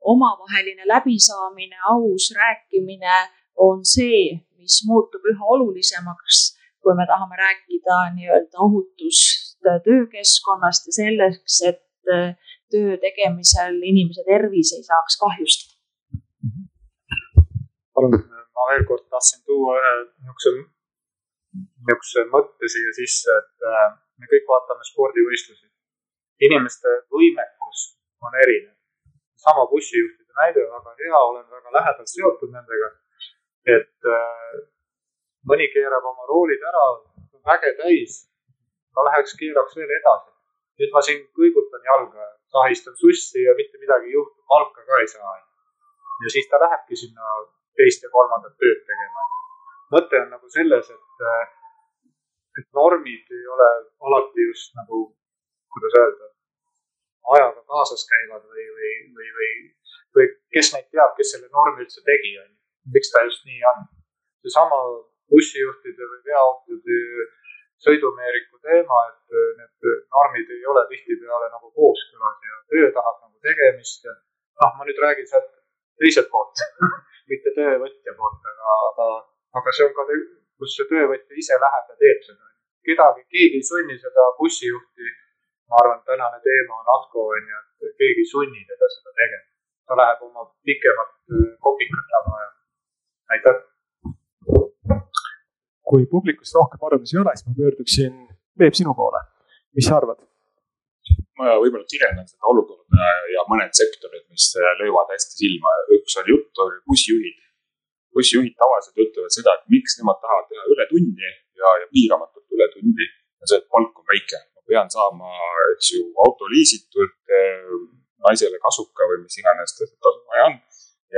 omavaheline läbisaamine, aus rääkimine on see, mis muutub üha olulisemaks kui me tahame rääkida nii-öelda ohutust töökeskkonnast ja selleks, et äh, töö tegemisel inimese tervis ei saaks kahjustada. palun, ma veel kord tahtsin tuua ühe niisuguse, niisuguse mõtte siia sisse, et äh, me kõik vaatame spordivõistlusi. inimeste võimekus on erinev. sama bussijuhtide näide on väga hea, olen väga lähedalt seotud nendega. et äh, mõni keerab oma roolid ära, väge täis. ma läheks, keeraks veel edasi. nüüd ma siin kõigutan jalga, sahistan sussi ja mitte midagi ei juhtu, palka ka ei saa. ja siis ta lähebki sinna teist ja kolmandat tööd tegema. mõte on nagu selles, et, et normid ei ole alati just nagu, kuidas öelda, ajaga kaasas käivad või, või, või, või, või kes neid teab, kes selle normi üldse tegi, on ju. miks ta just nii on? seesama bussijuhtide või veoautode sõidumeeriku teema, et äh, need normid ei ole tihtipeale nagu kooskõlas ja töö tahab nagu tegemist ja noh, ma nüüd räägin sealt teiselt poolt, mitte töövõtja poolt, aga, aga, aga see on ka, kus see töövõtja ise läheb ja teeb seda. kedagi, keegi ei sunni seda bussijuhti. ma arvan, tänane teema on Atko on ju, et keegi ei sunni teda seda tegema. ta läheb oma pikemat äh, kopikat jama ja aitäh. Kui publikust rohkem arvamusi ei ole, siis ma pöörduksin Peep sinu poole. mis sa arvad? ma võib-olla kirjeldan seda olukorda ja mõned sektorid, mis löövad hästi silma. üks oli juttu, oli bussijuhid. bussijuhid tavaliselt ütlevad seda, et miks nemad tahavad teha ületundi ja, ja piiramatult ületundi. ja see, et palk on väike. ma pean saama, eks ju, auto liisitud, naisele kasuka või mis iganes tal vaja on.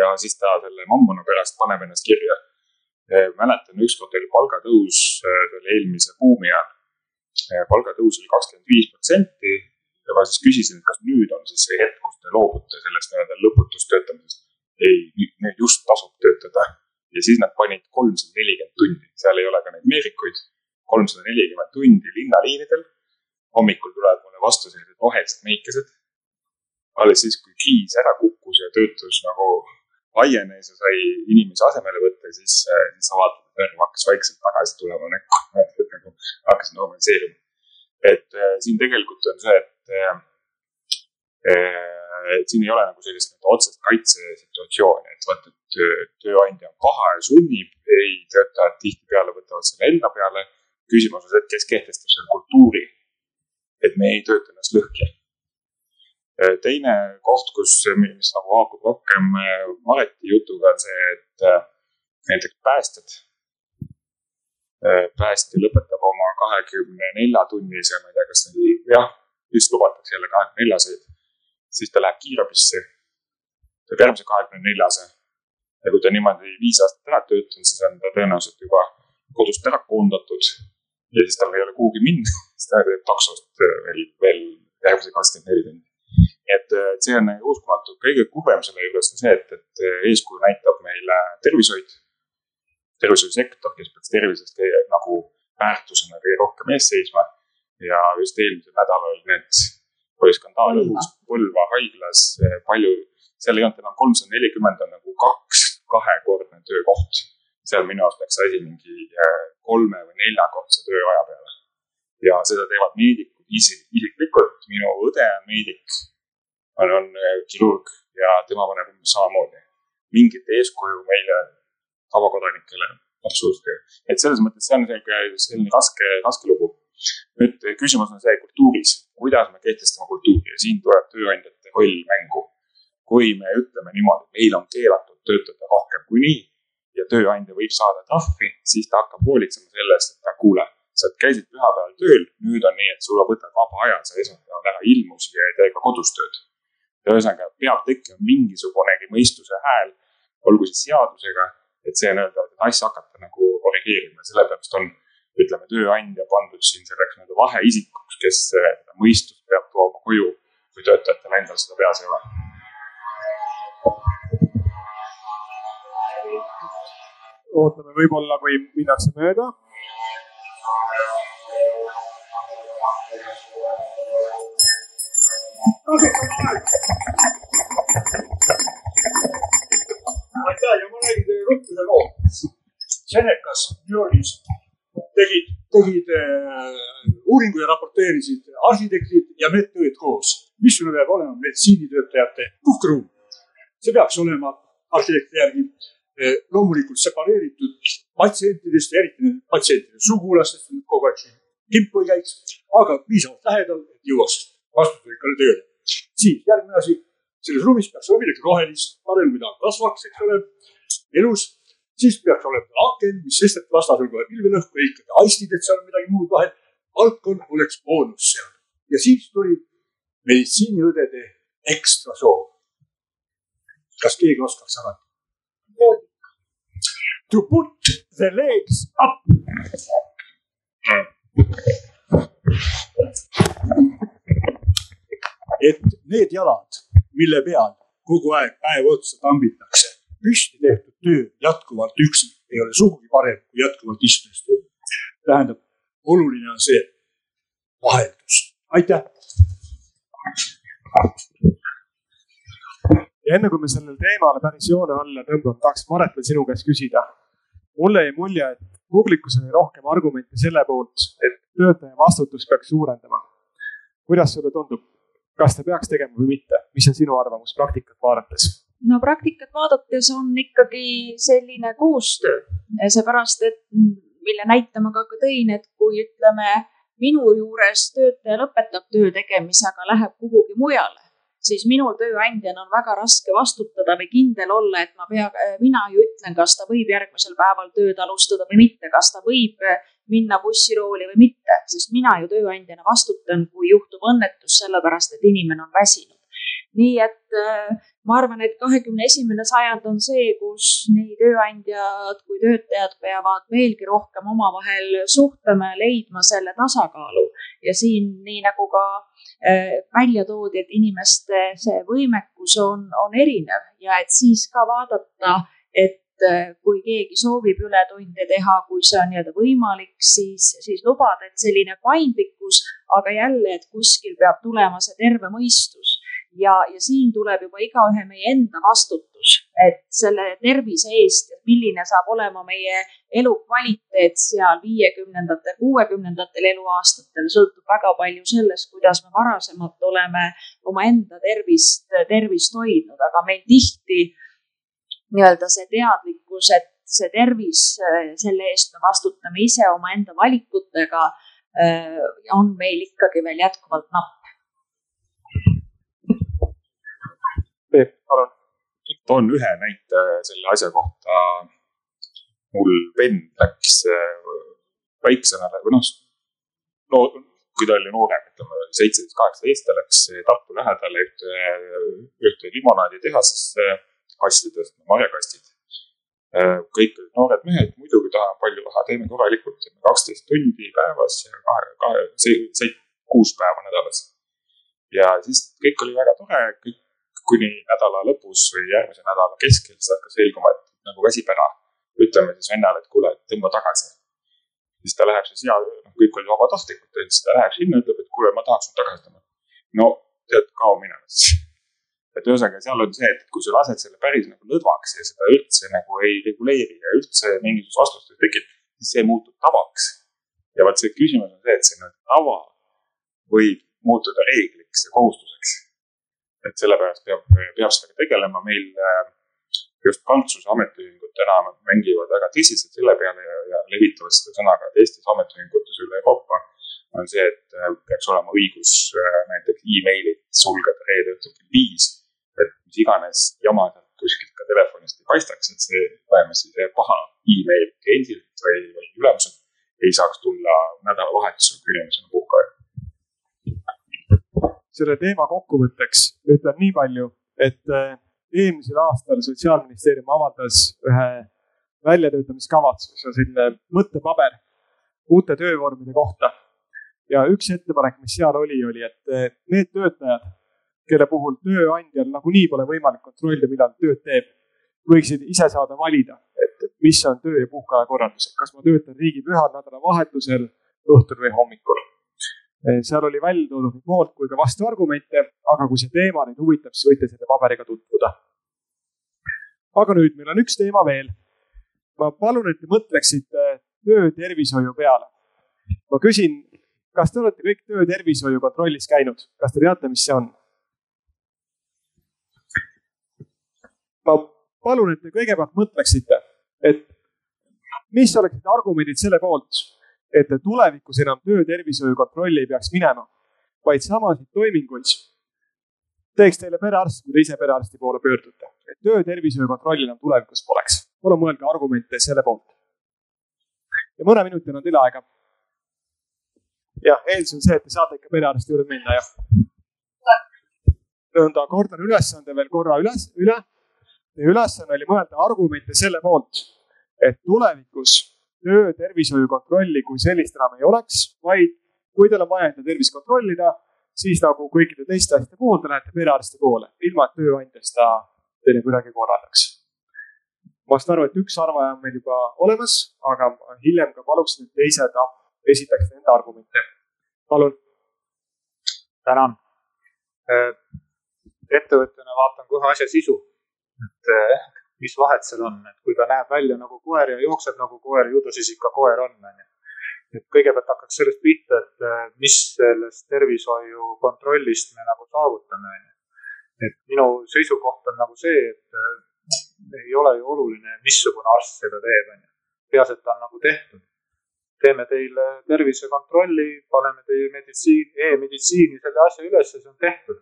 ja siis ta selle mammuna pärast paneb ennast kirja. mäletan, ükskord oli palgatõus, see oli eelmise buumi ajal. palgatõus oli kakskümmend viis protsenti ja ma siis küsisin, et kas nüüd on siis see hetk, kus te loobute sellest nii-öelda lõputust töötamisest. ei, nüüd just tasub töötada ja siis nad panid kolmsada nelikümmend tundi, seal ei ole ka neid meerikuid. kolmsada nelikümmend tundi linnaliinidel. hommikul tulevad mulle vastu sellised rohelised meikesed. alles siis, kui kriis ära kukkus ja töötus nagu laienes ja sai inimesi asemele võtta, siis, siis sa vaatad, et värv hakkas vaikselt tagasi tulema näkku, nagu hakkas normaliseeruma. et äh, siin tegelikult on see, et äh, et siin ei ole nagu sellist nagu otsest kaitsesituatsiooni, et vot, et töö- tööandja on paha ja sunnib, ei, töötajad tihtipeale võtavad selle enda peale. küsimus on see, et kes kehtestab selle kultuuri, et me ei tööta ennast lõhki. Teine koht, kus, mis nagu haakub rohkem äh, Mareti jutuga, on see, et äh, näiteks päästjad. päästja lõpetab oma kahekümne nelja tunnise, ma ei tea, kas neil jah, vist lubatakse jälle kahekümne neljaseid, siis ta läheb kiirabisse, teeb järgmise kahekümne neljase. ja kui ta niimoodi viis aastat ära töötanud, siis on ta tõenäoliselt juba kodust ära koondatud ja siis tal ei ole kuhugi minna, siis ta teeb taksost veel, veel järgmise kakskümmend neli tundi. Nii et äh, see on uskumatu, kõige kurvem selle juures on see, et, et äh, eeskuju näitab meile tervishoid. tervishoiusektor, kes peaks tervisest kõige nagu väärtusena kõige rohkem ees seisma ja just eelmisel nädalal need, oli skandaal õhus Põlva haiglas, palju, seal ei olnud enam kolmsada nelikümmend, on nagu kaks, kahekordne töökoht. seal minu arust läks asi mingi äh, kolme või neljakordse tööaja peale. ja seda teevad meedikud ise, isiklikult, minu õde on meedik, on, on äh, kirurg ja tema paneb umbes samamoodi. mingit eeskuju meile tavakodanikele absoluutselt et selles mõttes see on selline, selline raske, raske lugu. nüüd küsimus on see kultuuris, kuidas me kehtestame kultuuri ja siin tuleb tööandjate roll mängu. kui me ütleme niimoodi, et meil on keelatud töötada rohkem kui nii ja tööandja võib saada trahvi, siis ta hakkab hoolitsema selle eest, et ta kuule, sa käisid pühapäeval tööl, nüüd on nii, et sulle võtad vaba aja, sa esmaspäeval ära ilmu siia ja tee ka kodus tööd. ühesõnaga peab tekkima mingisugunegi mõistuse hääl, olgu siis seadusega, et see nii-öelda asja hakata nagu korrigeerima, sellepärast on, ütleme, tööandja pandud siin selleks nii-öelda vaheisikuks, kes seda mõistust peab tooma koju, kui töötajatel endal seda peas ei ole. ootame võib-olla, kui minnakse mööda. Aitäh ja ma räägin teile ruttu ühe loo. Senecas New Yorgis tegid, tegid äh, uuringu ja raporteerisid arhitektid ja medõed koos. missugune peab olema meditsiinitöötajate puhkeruum? see peaks olema arhitekti järgi äh, loomulikult separeeritud patsientidest ja eriti patsientide sugulastest, kogu aeg kimpu ei käiks, aga piisavalt lähedal, et jõuaks vastutusrikkale tööle. siis järgmine asi, selles ruumis peaks olema midagi rohelist, parem kui ta kasvaks, eks ole, elus. siis peaks olema aken, mis sest, et vastasel kohe pilvelõhku ja ikkagi aistid, et seal on midagi muud vahel. balkon oleks boonus seal ja siis tuli meditsiiniõdede ekstra soov. kas keegi oskaks arvata? To put the legs up. Et need jalad, mille peal kogu aeg päev otsa tambitakse, püsti tehtud töö jätkuvalt üksi ei ole sugugi parem kui jätkuvalt istudes töö. tähendab, oluline on see vaheldus. aitäh. ja enne kui me sellele teemale päris joone alla tõmbame, tahaks Maret veel sinu käest küsida. mulle jäi mulje, et publikus oli rohkem argumente selle poolt, et töötaja vastutust peaks suurendama. kuidas sulle tundub, kas ta peaks tegema või mitte, mis on sinu arvamus praktikat vaadates? no praktikat vaadates on ikkagi selline koostöö, seepärast et mille näite ma ka tõin, et kui ütleme, minu juures töötaja lõpetab töö tegemise, aga läheb kuhugi mujale, siis minul tööandjana on väga raske vastutada või kindel olla, et ma pea, mina ju ütlen, kas ta võib järgmisel päeval tööd alustada või mitte, kas ta võib minna bussirooli või mitte, sest mina ju tööandjana vastutan, kui juhtub õnnetus, sellepärast et inimene on väsinud. nii et äh, ma arvan, et kahekümne esimene sajand on see, kus nii tööandjad kui töötajad peavad veelgi rohkem omavahel suhtlema ja leidma selle tasakaalu. ja siin, nii nagu ka äh, välja toodi, et inimeste see võimekus on, on erinev ja et siis ka vaadata, et äh, kui keegi soovib ületunde teha, kui see on nii-öelda võimalik, siis, siis lubada, et selline paindlikkus, aga jälle, et kuskil peab tulema see terve mõistus. Ja, ja siin tuleb juba igaühe meie enda vastutus, et selle tervise eest, milline saab olema meie elukvaliteet seal viiekümnendatel, kuuekümnendatel eluaastatel, sõltub väga palju sellest, kuidas me varasemalt oleme omaenda tervist, tervist hoidnud, aga meil tihti nii-öelda see teadlikkus, et see tervis, selle eest me vastutame ise omaenda valikutega, on meil ikkagi veel jätkuvalt napp Peep, palun. Toon ühe näite selle asja kohta. mul vend läks äh, väiksemale või noh, no kui ta oli noorem, ütleme seitseteist, kaheksateist, ta läks Tartu lähedale ühte, ühte limonaaditehasesse kasti tõstma, marjakastid. Äh, kõik olid noored mehed, muidugi tahame palju raha, teeme korralikult, kaksteist tundi päevas ja kahe, kahe, kuus päeva nädalas. ja siis kõik oli väga tore, kõik kuni nädala lõpus või järgmise nädala keskel, siis hakkas selguma, et nagu väsib ära. ütleme siis vennale, et kuule, tõmba tagasi. siis ta läheb siis ja noh, kõik olid vabatahtlikud, siis ta läheb sinna, ütleb, et kuule, ma tahaks nüüd tagasi tõmmata. no tead, kao minema siis. et ühesõnaga, seal on see, et kui sa lased selle päris nagu lõdvaks ja seda üldse nagu ei reguleeri ja üldse mingisugust vastust ei tekita, siis see muutub tavaks. ja vot see küsimus on see, et see tava võib muutuda reegliks ja kohustuseks et sellepärast peab, peab sellega tegelema, meil äh, just Prantsuse ametiühingud täna mängivad väga tõsiselt selle peale ja, ja levitavad seda sõna ka teistes ametiühingutes üle Euroopa. on see, et äh, peaks olema õigus äh, näiteks emailid sulgeda reede õhtul kell viis. et mis iganes jama sealt kuskilt ka telefonist ei paistaks, et see vähemasti see paha email kliendilt või, või ülemuselt ei saaks tulla nädalavahetusel, puhkeaeg selle teema kokkuvõtteks ütlen nii palju, et äh, eelmisel aastal Sotsiaalministeerium avaldas ühe väljatöötamiskavatsuse, selline mõttepaber uute töövormide kohta. ja üks ettepanek, mis seal oli, oli, et äh, need töötajad, kelle puhul tööandjal nagunii pole võimalik kontrollida, millal tööd teeb, võiksid ise saada valida, et mis on töö ja puhkeaja korraldus, kas ma töötan riigipühal, nädalavahetusel, õhtul või hommikul Eh, seal oli välja toodud nii poolt kui ka vastuargumente, aga kui see teema teid huvitab, siis võite selle paberiga tutvuda. aga nüüd meil on üks teema veel. ma palun, et te mõtleksite töötervishoiu peale. ma küsin, kas te olete kõik töötervishoiu kontrollis käinud, kas te teate, mis see on? ma palun, et te kõigepealt mõtleksite, et mis oleksid argumendid selle poolt et tulevikus enam töötervishoiu kontrolli ei peaks minema, vaid samasid toiminguid teeks teile perearst, kui te ise perearsti poole pöördute. et töötervishoiu kontrolli enam tulevikus poleks. palun mõelge argumente selle poolt. ja mõne minuti on teil aega. jah, eeldus on see, et te saate ikka perearsti juurde minna, jah. nõnda, kordan ülesande veel korra üles, üle. Teie ülesanne oli mõelda argumente selle poolt, et tulevikus töötervishoiu kontrolli kui sellist enam ei oleks, vaid kui teil on vaja enda tervist kontrollida, siis nagu kõikide teiste asjade puhul te lähete perearsti poole, ilma et tööandja seda teile kuidagi korraldaks. ma saan aru, et üks arvaja on meil juba olemas, aga hiljem ka paluksin, et teised esitaksid enda argumente. palun. tänan. ettevõtjana vaatan kohe asja sisu. et eh, mis vahet seal on, et kui ta näeb välja nagu koer ja jookseb nagu koer, ju ta siis ikka koer on, onju. et kõigepealt hakkaks sellest pihta, et eh, mis sellest tervishoiu kontrollist me nagu saavutame, onju. et minu seisukoht on nagu see, et eh, ei ole ju oluline, missugune arst seda teeb, onju. peaasi, et ta on nagu tehtud teeme teile tervisekontrolli, paneme teie meditsiin e, e-meditsiini selle asja üles ja see on tehtud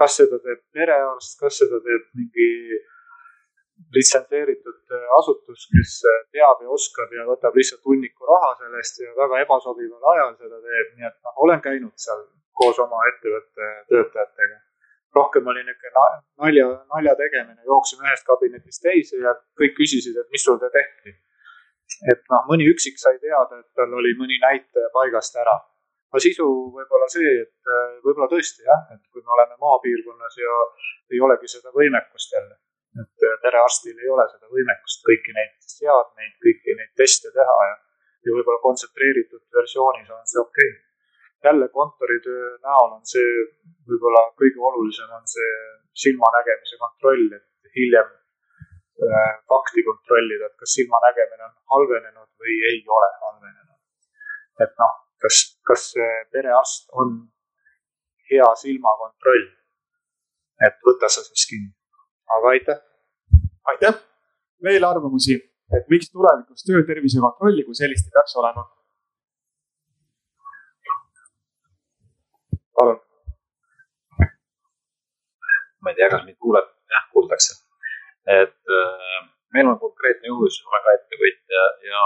kas seda teeb perearst, kas seda teeb mingi litsenseeritud äh, asutus, kes äh, teab ja oskab ja võtab lihtsalt hunniku raha sellest ja väga ebasobival ajal seda teeb, nii et noh, olen käinud seal koos oma ettevõtte töötajatega. rohkem oli niisugune nalja, nalja tegemine, jooksime ühest kabinetist teise ja kõik küsisid, et mis sul tehti. et noh, mõni üksik sai teada, et tal oli mõni näitaja paigast ära aga sisu võib-olla see, et äh, võib-olla tõesti jah, et kui me oleme maapiirkonnas ja ei olegi seda võimekust jälle, et äh, perearstil ei ole seda võimekust kõiki neid seadmeid, kõiki neid teste teha ja, ja võib-olla kontsentreeritud versioonis on see okei okay. jälle kontoritöö näol on see võib-olla kõige olulisem on see silmanägemise kontroll, et hiljem äh, fakti kontrollida, et kas silmanägemine on halvenenud või ei ole halvenenud. et noh, kas, kas perearst on hea silmakontroll. et võta sa siis kinni. Aga aitäh. aitäh. veel arvamusi, et miks tulevikus töötervise kontrolli kui sellist ei peaks olema? palun. ma ei tea, kas mind kuuleb, jah, kuuldakse. et äh, meil on konkreetne juhus, olen ka ettevõtja ja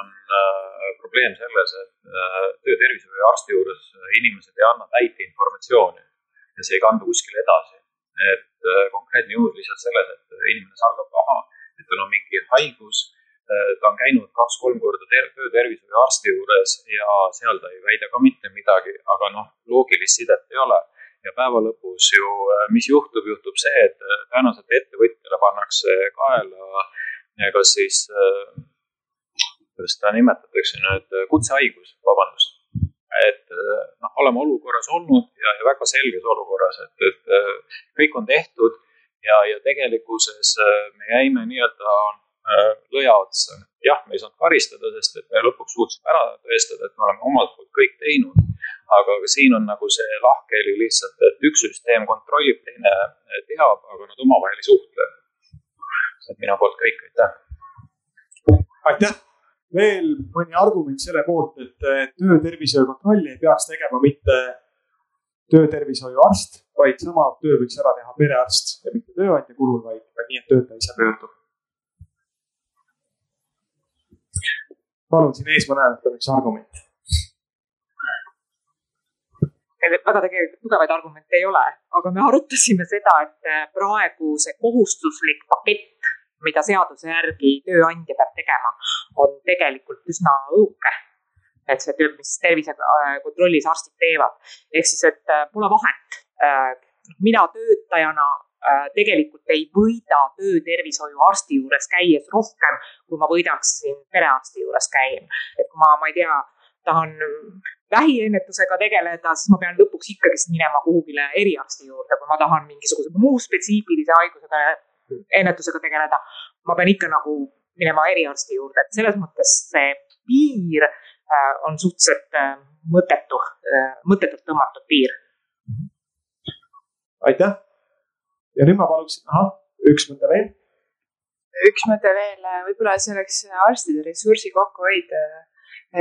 on äh, probleem selles, et äh, töötervishoiuarsti juures inimesed ei anna täit informatsiooni ja see ei kandu kuskile edasi. Et äh, konkreetne juhus lihtsalt selles, et inimene salgab paha, et tal on mingi haigus, ta on käinud kaks-kolm korda töötervishoiuarsti juures ja seal ta ei väida ka mitte midagi, aga noh, loogilist sidet ei ole ja päeva lõpus ju, mis juhtub, juhtub see, et tõenäoliselt ettevõtjale pannakse kaela kas siis kuidas seda nimetatakse nüüd, kutsehaigus, vabandust. Et noh, oleme olukorras olnud ja, ja väga selges olukorras, et, et kõik on tehtud ja, ja tegelikkuses me jäime nii-öelda lõja otsa. jah, me ei saanud karistada, sest et me lõpuks suutsime ära tõestada, et me oleme omalt poolt kõik teinud. aga siin on nagu see lahkheli lihtsalt, et üks süsteem kontrollib, teine teab, aga nad omavahel ei suhtle. et minu poolt kõik, aitäh. aitäh veel mõni argument selle poolt, et töötervishoiu kontrolli ei peaks tegema mitte töötervishoiuarst, vaid sama töö võiks ära teha perearst ja mitte tööandja kulul, vaid, nii, et töötaja ise pöördub. palun, siin ees ma näen, et on üks argument. väga tegelikult tugevaid argumente ei ole, aga me arutasime seda, et praegu see kohustuslik pakett mida seaduse järgi tööandja peab tegema, on tegelikult üsna õhuke. et see töö, mis tervisekontrollis arstid teevad, ehk siis, et äh, pole vahet. Äh, mina töötajana äh, tegelikult ei võida töötervishoiuarsti juures käies rohkem, kui ma võidaksin perearsti juures käia. et kui ma, ma ei tea, tahan vähiennetusega tegeleda, siis ma pean lõpuks ikkagist minema kuhugile eriarsti juurde, kui ma tahan mingisuguse muu spetsiifilise haigusega ennetusega tegeleda, ma pean ikka nagu minema eriarsti juurde, et selles mõttes see piir äh, on suhteliselt äh, mõttetu, äh, mõttetult tõmmatud piir. aitäh. ja nüüd ma paluksin, ahah, üks mõte veel. üks mõte veel, võib-olla see oleks arstide ressursi kokkuhoid.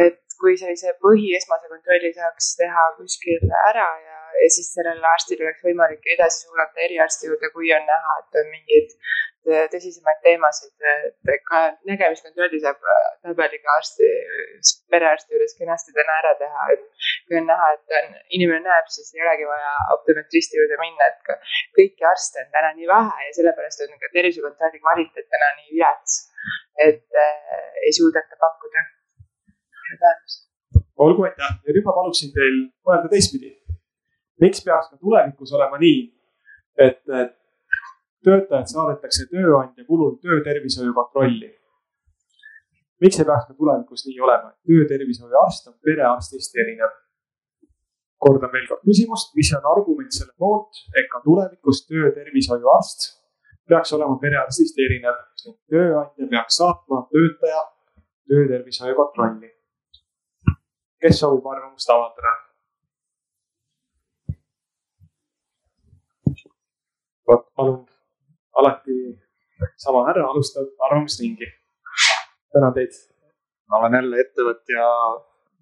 et kui sellise põhiesmase kontrolli saaks teha kuskil ära ja ja siis sellel arstil oleks võimalik edasi suunata eriarsti juurde, kui on näha, et on mingeid tõsisemaid teemasid, et ka nägemiskontrolli saab tabeliga arsti, perearsti juures kenasti täna ära teha, et kui on näha, et on, inimene näeb, siis ei olegi vaja optometristi juurde minna, et ka kõiki arste on täna nii vähe ja sellepärast on ka tervisekontrolli kvaliteet täna nii vilets, et äh, ei suudeta pakkuda. Olgu, aitäh! Ja nüüd ma paluksin teil mõelda teistpidi miks peaks ka tulevikus olema nii, et töötajad saadetakse tööandja kulul töötervishoiu kontrolli? miks ei peaks ka tulevikus nii olema, et töötervishoiuarst on perearstist erinev? kordan veel kord küsimust, mis on argument selle poolt, et ka tulevikus töötervishoiuarst peaks olema perearstist erinev. tööandja peaks saatma töötaja töötervishoiu kontrolli. kes soovib arvamust avaldada? Vot palun, alati sama härra alustab arvamusringi. tänan teid. ma olen jälle ettevõtja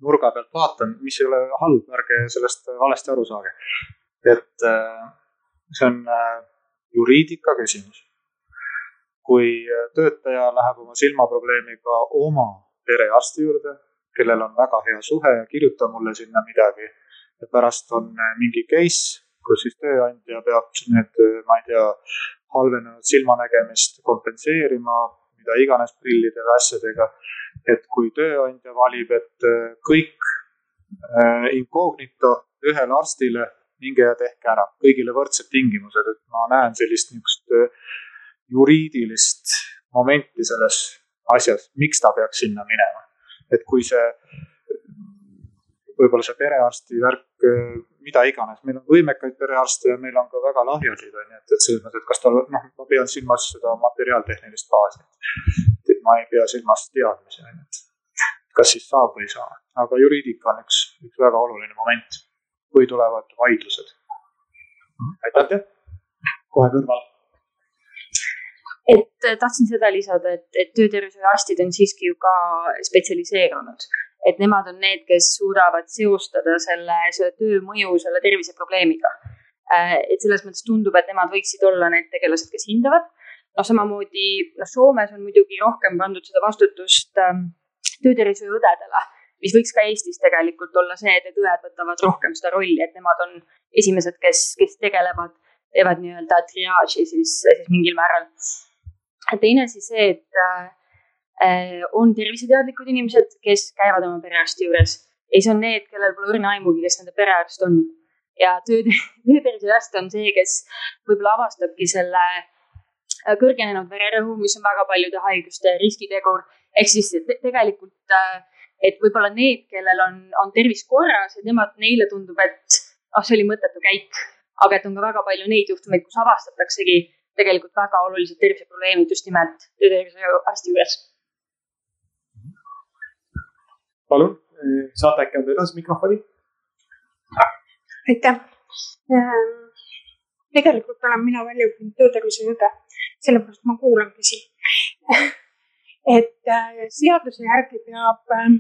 nurga pealt vaatan, mis ei ole halb, ärge sellest valesti aru saage. et äh, see on äh, juriidika küsimus. kui töötaja läheb oma silmaprobleemiga oma perearsti juurde, kellel on väga hea suhe ja kirjuta mulle sinna midagi ja pärast on mingi case, kus siis tööandja peab need, ma ei tea, halvenenud silmanägemist kompenseerima, mida iganes prillide või asjadega. et kui tööandja valib, et kõik incognito ühele arstile minge ja tehke ära, kõigile võrdsed tingimused, et ma näen sellist niisugust äh, juriidilist momenti selles asjas, miks ta peaks sinna minema. et kui see, võib-olla see perearsti värk, äh, mida iganes, meil on võimekaid perearste ja meil on ka väga lahjasid, on ju, et, et selles mõttes, et kas tal, noh, ma pean silmas seda materiaaltehnilist baasi. et ma ei pea silmas teadmisi, on ju, et kas siis saab või ei saa, aga juriidika on üks, üks väga oluline moment või tulevad vaidlused. aitäh, kohe kõrval. et äh, tahtsin seda lisada, et, et töötervishoiuarstid on siiski ju ka spetsialiseerunud, et nemad on need, kes suudavad seostada selle, selle töö mõju selle terviseprobleemiga. Äh, et selles mõttes tundub, et nemad võiksid olla need tegelased, kes hindavad. noh, samamoodi noh, Soomes on muidugi rohkem pandud seda vastutust ähm, töötervishoiuõdedele mis võiks ka Eestis tegelikult olla see, et need õed võtavad rohkem seda rolli, et nemad on esimesed, kes, kes tegelevad, teevad nii-öelda triaaži siis, siis mingil määral. teine asi see, et äh, on terviseteadlikud inimesed, kes käivad oma perearsti juures ja siis on need, kellel pole õrna aimugi, kes nende perearst on. ja töö, töötervishoiuarst on see, kes võib-olla avastabki selle äh, kõrgenenud vererõhu, mis on väga paljude haiguste riskitegur. ehk siis te tegelikult äh, et võib-olla need, kellel on, on tervis korras ja nemad, neile tundub, et ah, see oli mõttetu käik. aga et on ka väga palju neid juhtumeid, kus avastataksegi tegelikult väga olulised terviseprobleemid just nimelt töötervishoiuarsti juures. Palun, saate äkki anda edasi mikrofoni? aitäh. Ehm, tegelikult olen mina välja õppinud töötervishoiuõde, sellepärast ma kuulangi siin et äh, seaduse järgi peab ähm,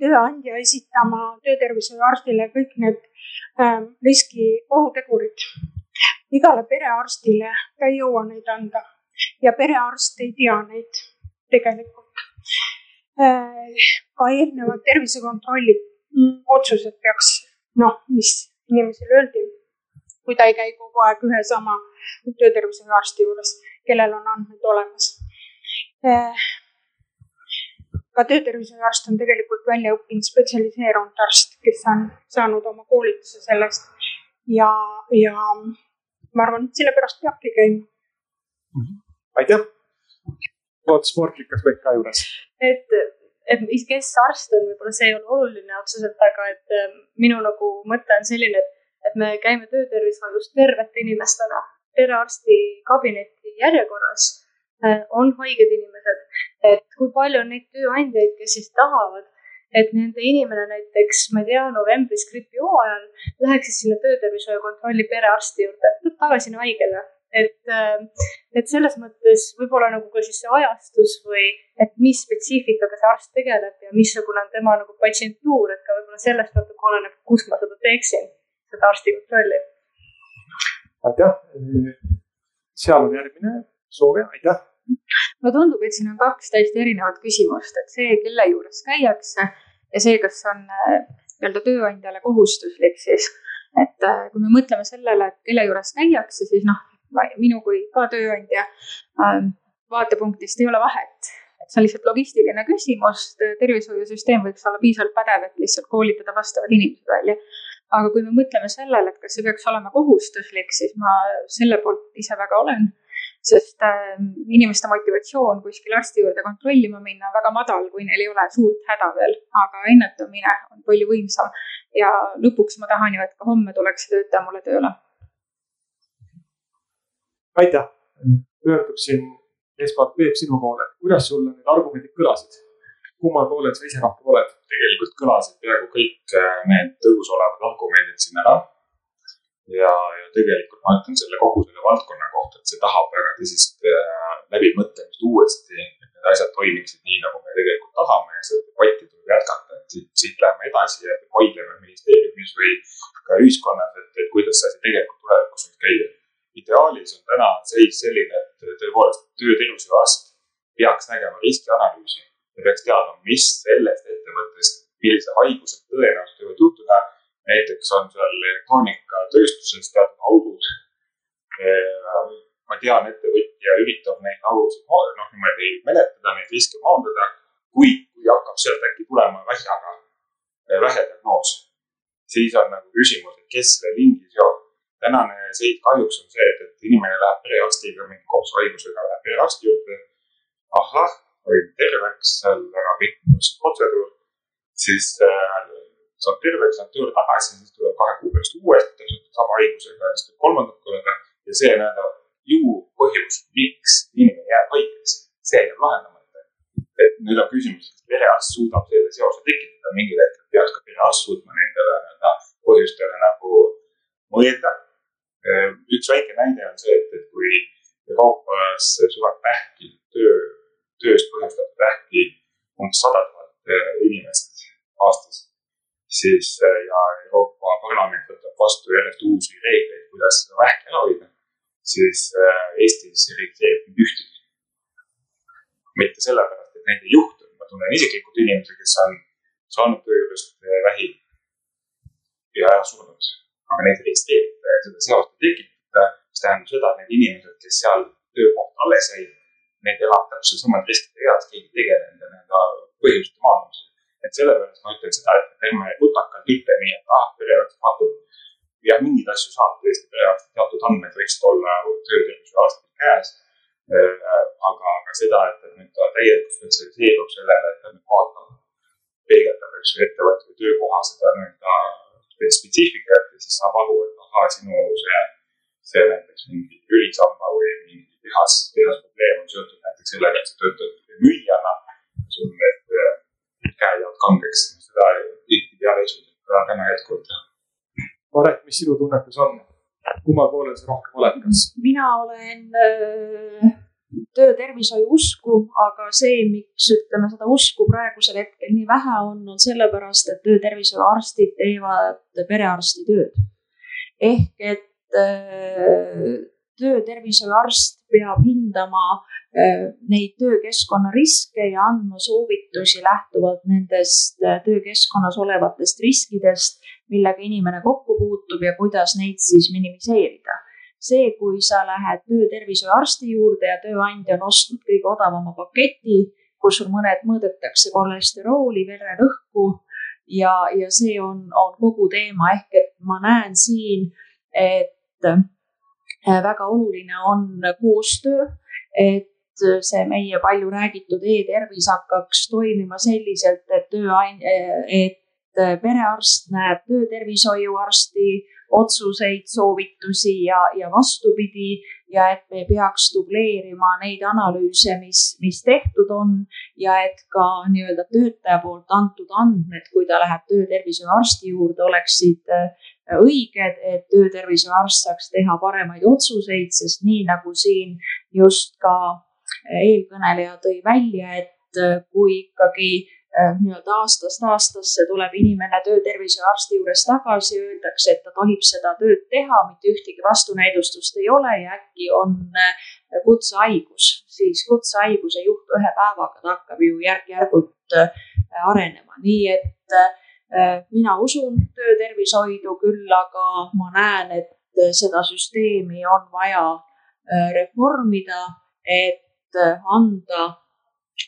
tööandja esitama töötervishoiuarstile kõik need ähm, riski ohutegurid. igale perearstile ta ei jõua neid anda ja perearst ei tea neid tegelikult. Äh, ka eelnevad tervisekontrolli otsused peaks, noh, mis inimesele öeldi, kui ta ei käi kogu aeg ühe sama töötervishoiuarsti juures, kellel on andmed olemas äh, ka töötervishoiuarst on tegelikult välja õppinud spetsialiseerunud arst, kes on saanud oma koolituse sellest ja, ja ma arvan, et sellepärast peabki käima mm. -hmm. aitäh. Vot sportlik aspekt ka juures. et, et kes arst on, võib-olla see ei ole oluline otseselt, aga et ähm, minu nagu mõte on selline, et, et me käime töötervishoius tervete inimestena perearsti kabinetti järjekorras äh, on haiged inimesed et kui palju on neid tööandjaid, kes siis tahavad, et nende inimene näiteks, ma ei tea, novembris gripihooajal läheks siis sinna töötervishoiu kontrolli perearsti juurde, tuleb tagasi haigele. Et, äh, et selles mõttes võib-olla nagu ka siis see ajastus või et mis spetsiifikaga see arst tegeleb ja missugune on tema nagu patsientuur, et ka võib-olla sellest natuke oleneb, kus ma seda teeksin, seda arsti kontrolli. aitäh. seal on järgmine soovija, aitäh mulle tundub, et siin on kaks täiesti erinevat küsimust, et see, kelle juures käiakse ja see, kas on äh, nii-öelda tööandjale kohustuslik siis. et äh, kui me mõtleme sellele, et kelle juures käiakse, siis noh, minu kui ka tööandja ähm, vaatepunktist ei ole vahet. et see on lihtsalt logistiline küsimus, tervishoiusüsteem võiks olla piisavalt pädev, et lihtsalt koolitada vastavad inimesed välja aga kui me mõtleme sellele, et kas see peaks olema kohustuslik, siis ma selle poolt ise väga olen sest äh, inimeste motivatsioon kuskil arsti juurde kontrollima minna on väga madal, kui neil ei ole suurt häda veel, aga ennetamine on palju võimsam. ja lõpuks ma tahan ju, et ka homme tuleks see töötaja mulle tööle. Aitäh, pöörduksin esmalt Peep sinu poole, kuidas sulle need argumendid kõlasid? kummal poolel sa ise rohkem oled? tegelikult kõlasid peaaegu kõik äh, need õhus olevad argumendid siin ära ja, ja tegelikult ma ütlen selle kogu selle valdkonna kohta, et see tahab väga tõsist äh, läbimõtlemist uuesti, et need asjad toimiksid nii, nagu me tegelikult tahame ja seda debatti tuleb jätkata, et siit, siit läheme edasi ja vaidleme ministeeriumis või ka ühiskonnas, et, et kuidas see asi tegelikult tulevikus võib käia. Ideaalis on täna seis selline, et tõepoolest töötervishoiuarst peaks nägema riskianalüüsi ja peaks teadma, mis sellest ettevõttest, millised haigused tõenäoliselt võivad juhtuda näiteks on seal elektroonikatööstuses teatud augud. ma tean, ettevõtja üritab neid augusid, noh, niimoodi menetleda, neid riske maandada, kuid kui hakkab sealt äkki tulema vähjaga, vähediagnoos, siis on nagu küsimus, et kes selle lingi seob. Tänane seis kahjuks on see, et, et inimene läheb perearstiga mingi kopsuhaigusega, läheb perearsti juurde. ahah, olin terveks, seal väga pikk protseduur, siis äh, saab terveks, saab tööle tagasi, siis tuleb kahe kuu pärast uuesti täpselt sama haigusega siis tuleb kolmandat korda. ja see nii-öelda juurpõhjus, miks inimene jääb haigeks, see jääb lahendamata. et nüüd on küsimus, kas perearst suudab selle seose tekitada, mingil hetkel peaks ka perearst suutma nendele nii-öelda põhjustele nagu mõelda. Üks väike näide on see, et, et kui Euroopas sureb vähki, töö, tööst põhjustatud vähki umbes sada tuhat inimest aastas siis äh, ja Euroopa Parlament võtab vastu järjest uusi reegleid, kuidas seda vähki ära hoida, siis äh, Eestis ei registreeritud ühtegi. mitte sellepärast, et neid ei juhtu, ma tunnen isiklikult inimesi, kes on saanud töö juurest äh, vähi ja ära surnud, aga neid ei registreerita ja seda seost ei tekitata, mis tähendab seda, et need inimesed, kes seal töökohta alles jäid, need elavad täpselt samad riskid eas, keegi ei tegele nende nii-öelda põhjuste maandamisega et sellepärast ma ütlen seda, et ärme rutakalt ütle nii, et ah, perearst vaatab. jah, mingeid asju saab tõesti perearst, teatud andmed võiksid olla töötervishoiuarstil käes. Äh, aga, aga seda, et, et nüüd ta täielikult spetsialiseerub sellele, et ta nüüd vaatab, peegeldab, eks ju, ettevõtte või töökoha seda nii-öelda spetsiifikat ja siis saab aru, et ahaa, sinu see, see näiteks mingi lülisamba või mingi lihas, lihasprobleem on seotud näiteks sellega, et sa töötad müüjana. sul need käed jäävad kangeks, seda tihtipeale ei suudeta täna jätkuvalt teha. Maret, mis sinu tunnetus on? kummal poolel sa rohkem oled, kas? mina olen öö, töötervishoiu usku, aga see, miks ütleme seda usku praegusel hetkel nii vähe on, on sellepärast, et töötervishoiuarstid teevad perearsti tööd. ehk et öö, töötervishoiuarst peab hindama Äh, neid töökeskkonna riske ja andma soovitusi lähtuvalt nendest äh, töökeskkonnas olevatest riskidest, millega inimene kokku puutub ja kuidas neid siis minimiseerida. see, kui sa lähed töötervishoiuarsti juurde ja tööandja on ostnud kõige odavama paketi, kus sul mõned mõõdetakse kolesterooli, vererõhku ja, ja see on, on kogu teema, ehk et ma näen siin, et äh, väga oluline on koostöö, et see meie palju räägitud e-tervis hakkaks toimima selliselt, et tööandja, et perearst näeb töötervishoiuarsti otsuseid, soovitusi ja, ja vastupidi ja et me peaks dubleerima neid analüüse, mis, mis tehtud on ja et ka nii-öelda töötaja poolt antud andmed, kui ta läheb töötervishoiuarsti juurde, oleksid õiged, et töötervishoiuarst saaks teha paremaid otsuseid, sest nii nagu siin just ka eelkõneleja tõi välja, et äh, kui ikkagi äh, nii-öelda aastast aastasse tuleb inimene töötervishoiuarsti juures tagasi, öeldakse, et ta tohib seda tööd teha, mitte ühtegi vastunäidustust ei ole ja äkki on äh, kutsehaigus, siis kutsehaigus ei juhtu ühe päevaga, ta hakkab ju järk-järgult arenema, nii et mina usun töötervishoidu küll, aga ma näen, et seda süsteemi on vaja reformida, et Äh, anda äh,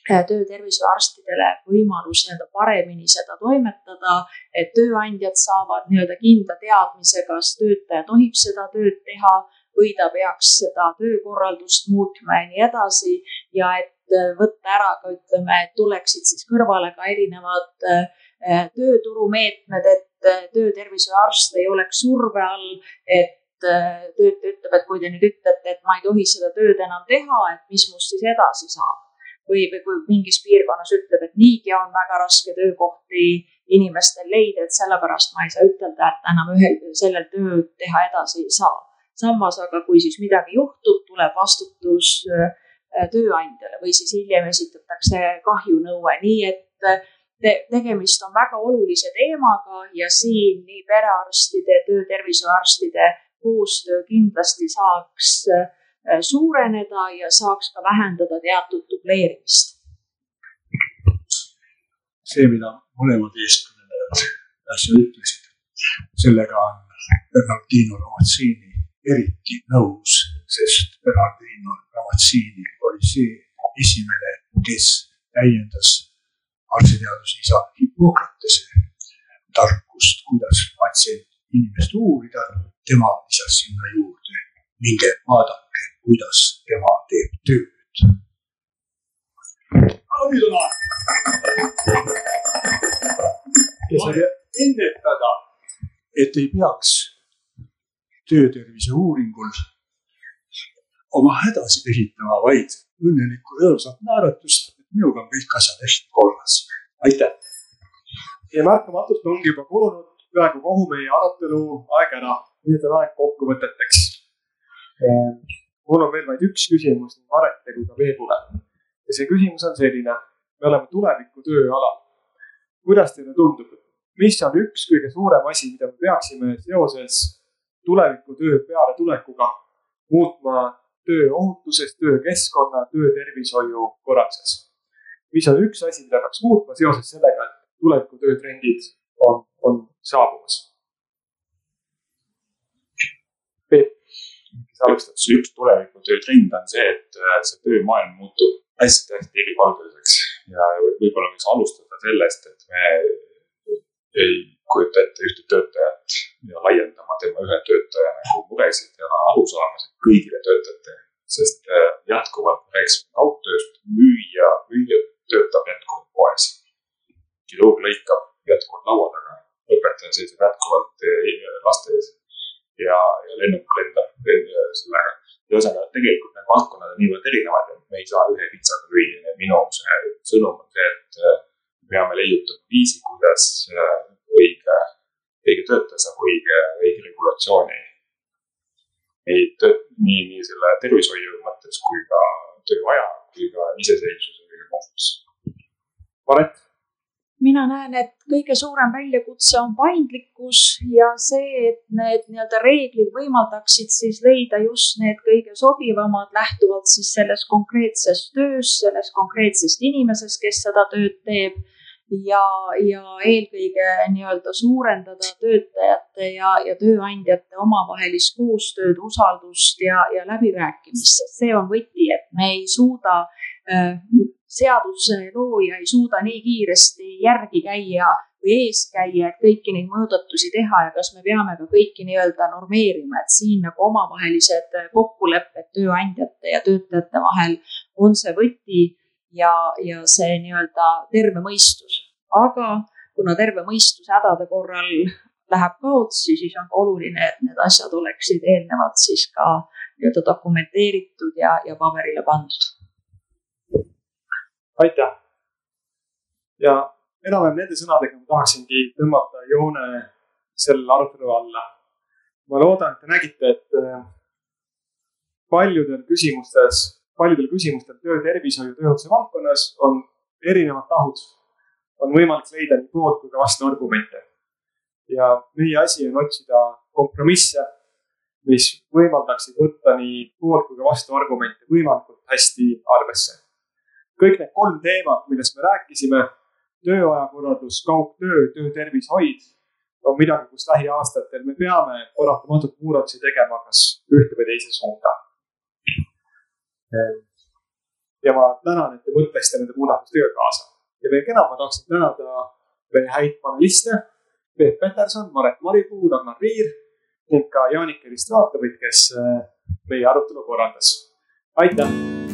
töötervishoiuarstidele võimalus nii-öelda paremini seda toimetada, et tööandjad saavad nii-öelda kindla teadmise, kas töötaja tohib seda tööd teha või ta peaks seda töökorraldust muutma ja nii edasi ja et võtta ära ka ütleme, et tuleksid siis kõrvale ka erinevad tööturumeetmed, et töötervishoiuarst ei oleks surve all, et töötaja ütleb, et kui te nüüd ütlete, et ma ei tohi seda tööd enam teha, et mis must siis edasi saab. Või, või kui mingis piirkonnas ütleb, et niigi on väga raske töökohti inimestel leida, et sellepärast ma ei saa ütelda, et enam ühel, sellel tööd teha edasi ei saa. samas aga kui siis midagi juhtub, tuleb vastutus äh, tööandjale või siis hiljem esitatakse kahjunõue, nii et äh, te tegemist on väga olulise teemaga ja siin nii perearstide, töötervishoiuarstide koostöö kindlasti saaks äh, suureneda ja saaks ka vähendada teatud dubleerimist. see, mida mõlemad eeskõnelejad äsja ütlesid, sellega on Bernardino Ramazzini eriti nõus, sest Bernardino Ramazzini oli see esimene, kes täiendas arstiteaduse isa Hippokratese tarkust, kuidas patsient inimest uurida tema lisas sinna juurde, minge vaadake, kuidas tema teeb tööd. aga nüüd on aeg. ennetada, et ei peaks töötervise uuringul oma hädasid esitama, vaid õnnelikku rõõmsat naeratust, et minuga on kõik asjad hästi korras. aitäh. ja märkamatult ongi juba kulunud peaaegu kogu meie arutelu aeg ära nüüd on aeg kokkuvõteteks. Mul on veel vaid üks küsimus nii Marete kui ka Peebule. ja see küsimus on selline. me oleme tuleviku tööalal. kuidas teile tundub, mis on üks kõige suurem asi, mida me peaksime seoses tuleviku töö pealetulekuga muutma tööohutuses, töökeskkonna, töötervishoiu korralduses? mis on üks asi, mida peaks muutma seoses sellega, et tuleviku töötrendid on, on saabumas? Kes alustab, siis üks tuleviku töötrend on see, et äh, see töömaailm muutub hästi-hästi eripalgeliseks ja võib-olla võiks alustada sellest, et me ei kujuta ette ühte töötajat ja laiendama tema ühe töötaja nagu muresid ja arusaamasid kõigile töötajatele. sest äh, jätkuvalt rääkisime kaugtööst, müüja, müüja töötab jätkuvalt poes. kirurg lõikab jätkuvalt laua taga, õpetaja seisab jätkuvalt äh, laste ees ja, ja lennuk lendab sellega. ühesõnaga, tegelikult need valdkonnad on niivõrd erinevad, et me ei saa ühe pitsaga lüüa, nii et minu see sõnum on see, et äh, peame leiutama viisi, kuidas äh, õige, õige töötaja saab õige, õige regulatsiooni. nii nii, nii selle tervishoiu mõttes kui ka tööaja kui ka iseseisvuse kõige mõttes. Maret mina näen, et kõige suurem väljakutse on paindlikkus ja see, et need nii-öelda reeglid võimaldaksid siis leida just need kõige sobivamad lähtuvalt siis sellest konkreetsest tööst, sellest konkreetsest inimesest, kes seda tööd teeb. ja, ja eelkõige nii-öelda suurendada töötajate ja, ja tööandjate omavahelist koostööd, usaldust ja, ja läbirääkimist, sest see on võti, et me ei suuda äh, seaduslooja ei suuda nii kiiresti järgi käia või ees käia, et kõiki neid muudatusi teha ja kas me peame ka kõiki nii-öelda normeerima, et siin nagu omavahelised kokkulepped tööandjate ja töötajate vahel on see võti ja, ja see nii-öelda terve mõistus. aga kuna terve mõistus hädade korral läheb kaotsi, siis on ka oluline, et need asjad oleksid eelnevalt siis ka nii-öelda dokumenteeritud ja, ja paberile pandud aitäh. ja enam-vähem nende sõnadega ma tahaksingi tõmmata joone selle arutelu alla. ma loodan, et te nägite, et äh, paljudel küsimustes, paljudel küsimustel töötervishoiu, tööohutuse valdkonnas on erinevad tahud. on võimalik leida nii poolt kui ka vastuargumente. ja meie asi on otsida kompromisse, mis võimaldaksid võtta nii poolt kui ka vastuargumente võimalikult hästi arvesse kõik need kolm teemat, millest me rääkisime, tööajakorraldus, kaugtöö, töötervishoid, on midagi, kus lähiaastatel me peame paratamatult muudatusi tegema, kas ühte või teise suunda. ja ma tänan, et te mõtlesite nende muudatustega kaasa ja veelgi enam, ma tahaksin tänada meie häid paneliste. Peep Peterson, Maret Maripuu, Ragnar Riir ning ka Jaanik Elistroatovilt, kes meie arutelu korraldas. aitäh!